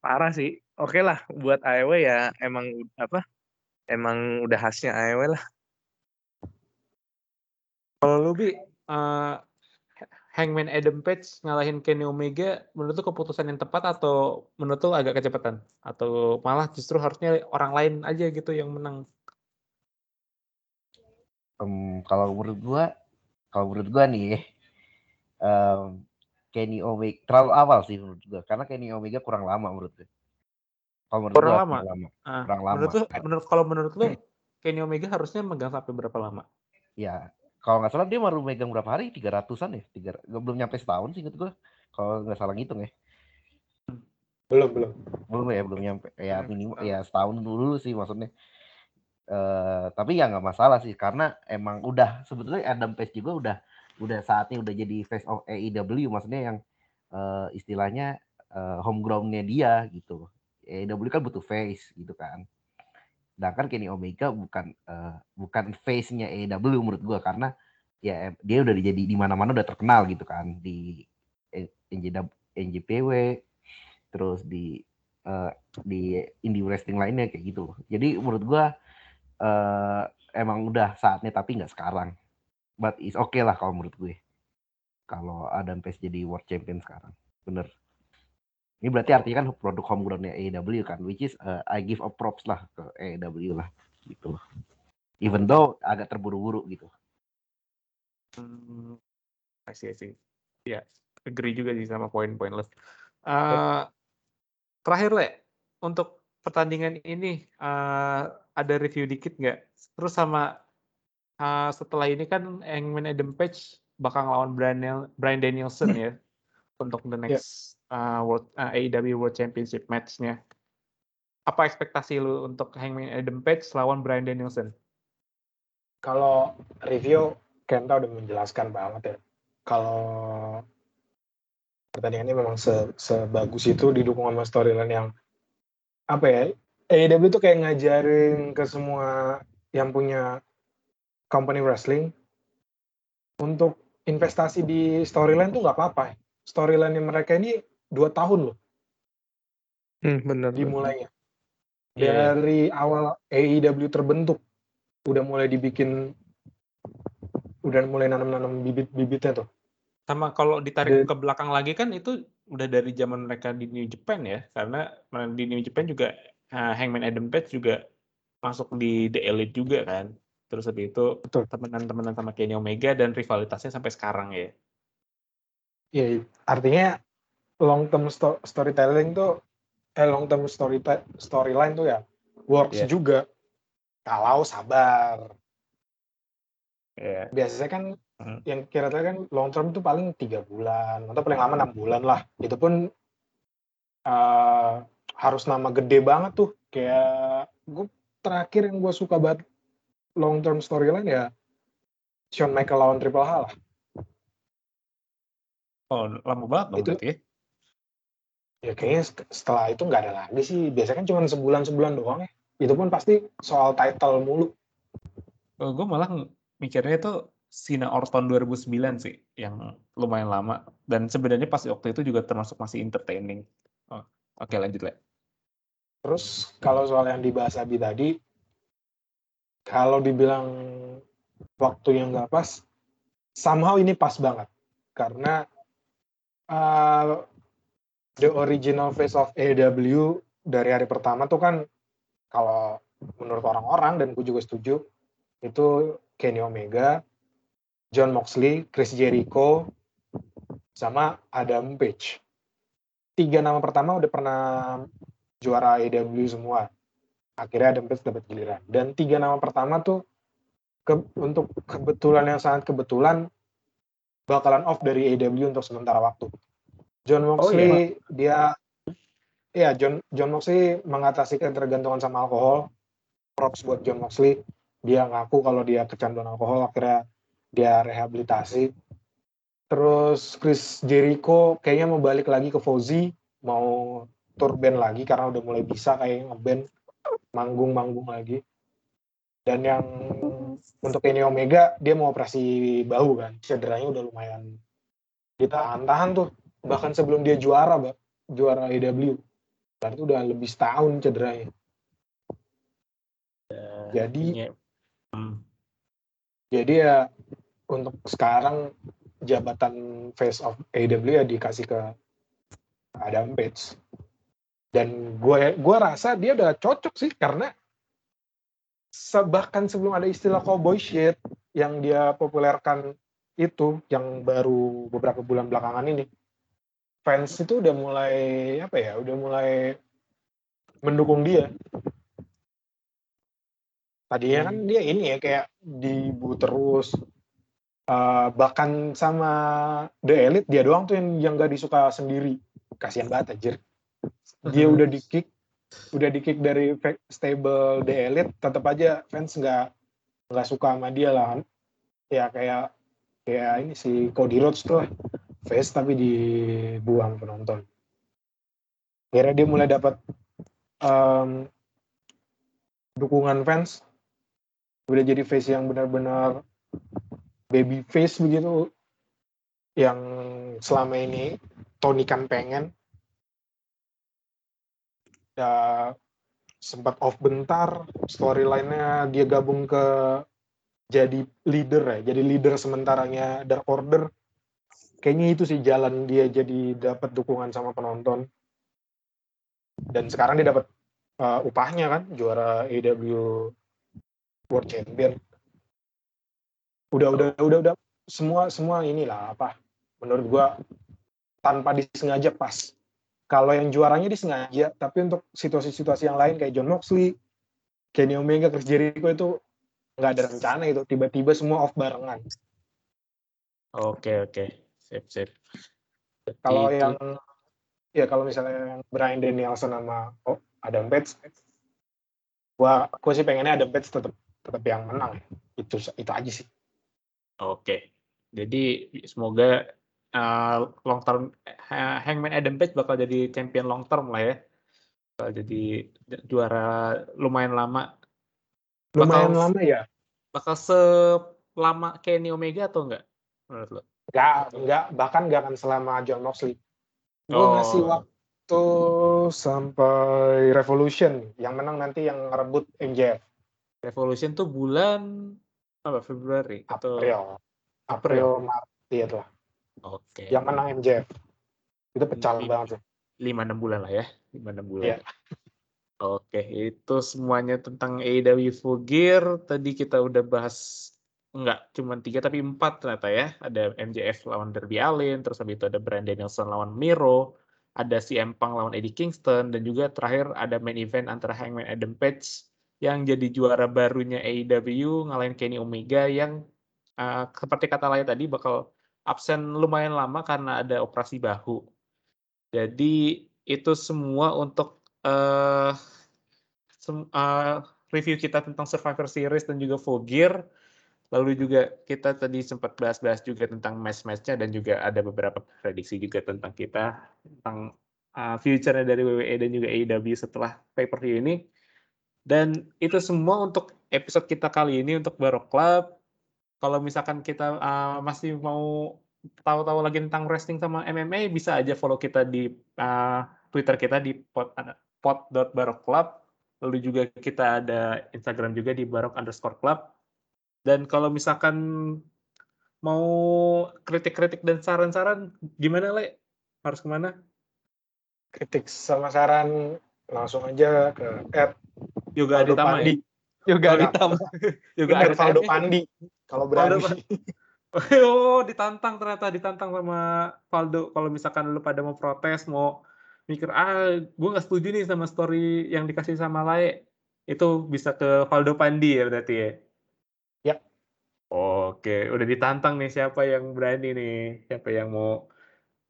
parah sih. Oke lah buat AEW ya emang apa emang udah khasnya AEW lah. Kalau lu bi uh, Hangman Adam Page ngalahin Kenny Omega menurut lu keputusan yang tepat atau menurut lu agak kecepatan atau malah justru harusnya orang lain aja gitu yang menang? Um, kalau menurut gua, kalau menurut gua nih, um, Kenny Omega terlalu awal sih menurut gua karena Kenny Omega kurang lama menurut gue. Kalau menurut kurang gua, lama. kurang lama. Ah, kurang lama. Menurut lu, menurut kalau menurut lu Kenny Omega harusnya megang sampai berapa lama? Ya, kalau nggak salah dia baru megang berapa hari? Tiga ratusan ya? Tiga, belum nyampe setahun sih inget gue. Kalau nggak salah ngitung ya. Belum, belum. Belum ya, belum nyampe. Ya Hmm, minimal setahun. ya setahun dulu sih maksudnya. Uh, tapi ya nggak masalah sih karena emang udah sebetulnya Adam Page juga udah udah saatnya udah jadi face of AEW maksudnya yang uh, istilahnya uh, homegrown-nya dia gitu. AEW kan butuh face gitu kan. Sedangkan Kenny Omega bukan uh, bukan face-nya AEW menurut gua karena ya dia udah jadi di mana-mana udah terkenal gitu kan di NJW, NJPW terus di uh, di indie wrestling lainnya kayak gitu. Jadi menurut gua uh, emang udah saatnya tapi nggak sekarang. But is oke okay lah kalau menurut gue. Kalau Adam Page jadi world champion sekarang. Bener. Ini berarti artinya kan produk homegrown-nya AEW kan, which is uh, I give a props lah ke AEW lah gitu. Even though agak terburu-buru gitu. Hmm, I see, I see. Ya, agree juga sih sama poin-poin lo. Uh, terakhir le, untuk pertandingan ini uh, ada review dikit nggak? Terus sama uh, setelah ini kan Hangman Adam Page bakal lawan Brian, Brian Danielson ya untuk the next yeah. uh, World uh, AEW World Championship match-nya. Apa ekspektasi lu untuk Hangman Adam Page lawan Brian Danielson? Kalau review Kenta udah menjelaskan banget ya. Kalau pertandingannya memang se sebagus itu didukung sama storyline yang apa ya? AEW itu kayak ngajarin ke semua yang punya company wrestling untuk investasi di storyline tuh nggak apa-apa. Storyline mereka ini dua tahun loh. Hmm, bener. Dimulainya. Yeah. Dari awal AEW terbentuk udah mulai dibikin udah mulai nanam-nanam bibit-bibitnya tuh. Sama kalau ditarik ke belakang lagi kan itu udah dari zaman mereka di New Japan ya, karena di New Japan juga uh, Hangman Adam Page juga masuk di The Elite juga kan. Terus habis itu temenan-temenan sama Kenny Omega dan rivalitasnya sampai sekarang ya. Iya, artinya long term sto storytelling tuh eh long term story storyline tuh ya works yeah. juga kalau sabar. Yeah. Biasanya kan hmm. yang kira-kira kan long term itu paling tiga bulan atau paling lama enam bulan lah. Itu pun uh, harus nama gede banget tuh. Kayak gue terakhir yang gue suka banget long term storyline ya Shawn Michael lawan Triple H lah. Oh, lama banget dong itu, berarti ya? Ya kayaknya setelah itu nggak ada lagi sih. Biasanya kan cuma sebulan-sebulan doang ya. Itu pun pasti soal title mulu. Oh, gue malah mikirnya itu Sina Orton 2009 sih yang lumayan lama dan sebenarnya pas waktu itu juga termasuk masih entertaining. Oh, oke okay, lanjut lah. Terus kalau soal yang dibahas Abi tadi, kalau dibilang waktu yang nggak pas, somehow ini pas banget karena uh, the original face of AEW dari hari pertama tuh kan kalau menurut orang-orang dan gue juga setuju Itu Kenny Omega, John Moxley, Chris Jericho, sama Adam Page. Tiga nama pertama udah pernah juara AEW semua. Akhirnya Adam Page dapat giliran. Dan tiga nama pertama tuh ke, untuk kebetulan yang sangat kebetulan bakalan off dari AEW untuk sementara waktu. John Moxley dia ya John John Moxley mengatasi ketergantungan sama alkohol. Props buat John Moxley. Dia ngaku kalau dia kecanduan alkohol akhirnya dia rehabilitasi. Terus Chris Jericho kayaknya mau balik lagi ke Fozzy, mau tour band lagi karena udah mulai bisa kayak ngeband manggung-manggung lagi. Dan yang untuk Kenny Omega dia mau operasi bahu kan, cederanya udah lumayan ditahan-tahan tuh. Bahkan sebelum dia juara, Mbak, juara AEW. Berarti udah lebih setahun cederanya. Jadi Iya. Hmm. jadi ya untuk sekarang jabatan face of AEW ya dikasih ke Adam Page. Dan gue gue rasa dia udah cocok sih karena bahkan sebelum ada istilah cowboy shit yang dia populerkan itu yang baru beberapa bulan belakangan ini fans itu udah mulai apa ya udah mulai mendukung dia tadinya kan dia ini ya kayak dibu terus Eh, bahkan sama The Elite dia doang tuh yang yang gak disuka sendiri. Kasihan banget anjir. Dia udah di kick udah di kick dari stable The Elite tetap aja fans nggak nggak suka sama dia lah. Ya kayak kayak ini si Cody Rhodes tuh lah face tapi dibuang penonton. Akhirnya dia mulai dapat em, dukungan fans. Udah jadi face yang benar-benar baby face begitu yang selama ini Tony kan pengen. Ya sempat off bentar storyline-nya dia gabung ke jadi leader ya jadi leader sementaranya Dark Order. Kayaknya itu sih jalan dia jadi dapat dukungan sama penonton. Dan sekarang dia dapat uh, upahnya kan juara AEW World Champion udah udah udah udah. Semua semua inilah apa menurut gua tanpa disengaja pas. Kalau yang juaranya disengaja tapi untuk situasi-situasi yang lain kayak John Moxley Kenny Omega Chris Jericho itu nggak ada rencana itu tiba-tiba semua off barengan. Oke oke, sip sip. Kalau yang ya kalau misalnya yang Brian Danielson sama oh, Adam Page gua gua sih pengennya Adam Page tetap tetap yang menang ya. itu itu aja sih Oke, jadi semoga uh, long term Ha- Hangman Adam Page bakal jadi champion long term lah ya. Bakal jadi juara lumayan lama. lumayan Bakal- lama ya Bakal selama Kenny Omega atau enggak menurut lo? nggak nggak bahkan nggak akan selama John Moxley gue Oh. ngasih waktu sampai Revolution yang menang nanti yang ngerebut MJF Revolution tuh bulan apa Februari? Atau April. April Maret iya tuh. Oke. yang menang MJF itu pecah Hmm. banget sih. lima enam bulan lah ya. Lima enam bulan. Iya. oke itu semuanya tentang AEW Full Gear tadi kita udah bahas enggak cuma tiga tapi empat ternyata ya. Ada MJF lawan Darby Allin terus habis itu ada Bryan Danielson lawan Miro ada CM Punk lawan Eddie Kingston dan juga terakhir ada main event antara Hangman Adam Page yang jadi juara barunya AEW ngalahin Kenny Omega yang uh, seperti kata Laya tadi bakal absen lumayan lama karena ada operasi bahu jadi itu semua untuk eh sem- eh, review kita tentang Survivor Series dan juga Full Gear. Lalu juga kita tadi sempat bahas-bahas juga tentang match-matchnya dan juga ada beberapa prediksi juga tentang kita tentang eh, future-nya dari WWE dan juga AEW setelah pay-per-view ini. Dan itu semua untuk episode kita kali ini untuk Barok Club. Kalau misalkan kita eh, masih mau tahu-tahu lagi tentang wrestling sama MMA bisa aja follow kita di uh, Twitter kita di pot pot.barokclub lalu juga kita ada Instagram juga di barok underscore club. Dan kalau misalkan mau kritik-kritik dan saran-saran gimana le? Harus ke mana? Kritik sama saran langsung aja ke at yoga Aldo Aditama Pandi Yoga Bener ada Valdo TNI. Pandi kalau berani. Oh, ditantang ternyata ditantang sama Valdo. Kalau misalkan lu pada mau protes, mau mikir ah, gue nggak setuju nih sama story yang dikasih sama Lae, itu bisa ke Valdo Pandi ya berarti ya. Ya. Oke, udah ditantang nih siapa yang berani nih, siapa yang mau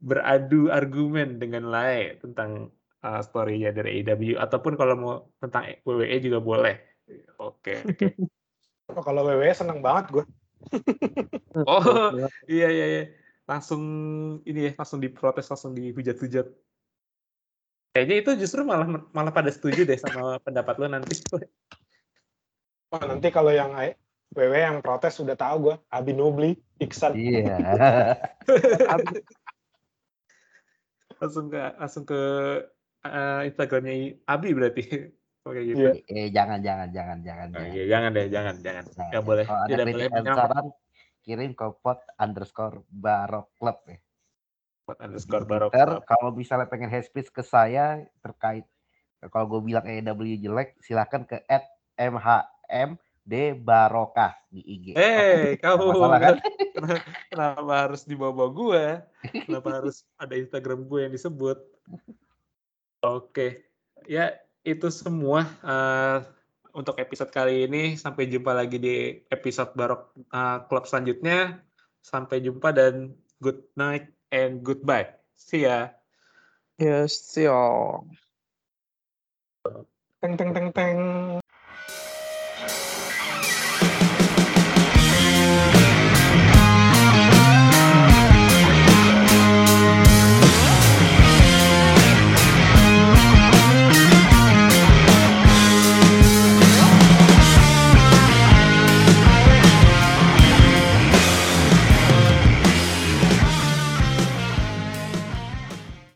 beradu argumen dengan Lae tentang uh, story-nya dari AEW ataupun kalau mau tentang WWE juga boleh. Oke, oke. Oh, kalau WWE seneng banget gue. Oh, iya iya iya. Langsung ini ya, langsung diprotes, langsung dihujat-hujat. Kayaknya itu justru malah malah pada setuju deh sama pendapat lo nanti. Oh, nanti kalau yang I- WWE yang protes udah tahu gue. Abi Nobli, Iksan. Iya. langsung ke langsung ke uh, Instagramnya Abi berarti. Oke gitu. Iya. eh jangan jangan jangan jangan. Oh, jangan. iya, jangan deh, jangan, jangan. Jangan. Nggak boleh. Kalau Tidak boleh saran kirim ke pot underscore barok club ya. buat underscore barok. Twitter, kalau misalnya pengen hate speech ke saya terkait kalau gue bilang AEW jelek silahkan ke at mhmd barokah di IG. Eh, Nggak kamu masalah kan? kenapa, kenapa harus dibawa gue? Kenapa harus ada Instagram gue yang disebut? Oke, ya itu semua eh, untuk episode kali ini. Sampai jumpa lagi di episode Barok eh, Club selanjutnya. Sampai jumpa dan good night and goodbye. See ya. Yes, siap. Teng teng teng teng.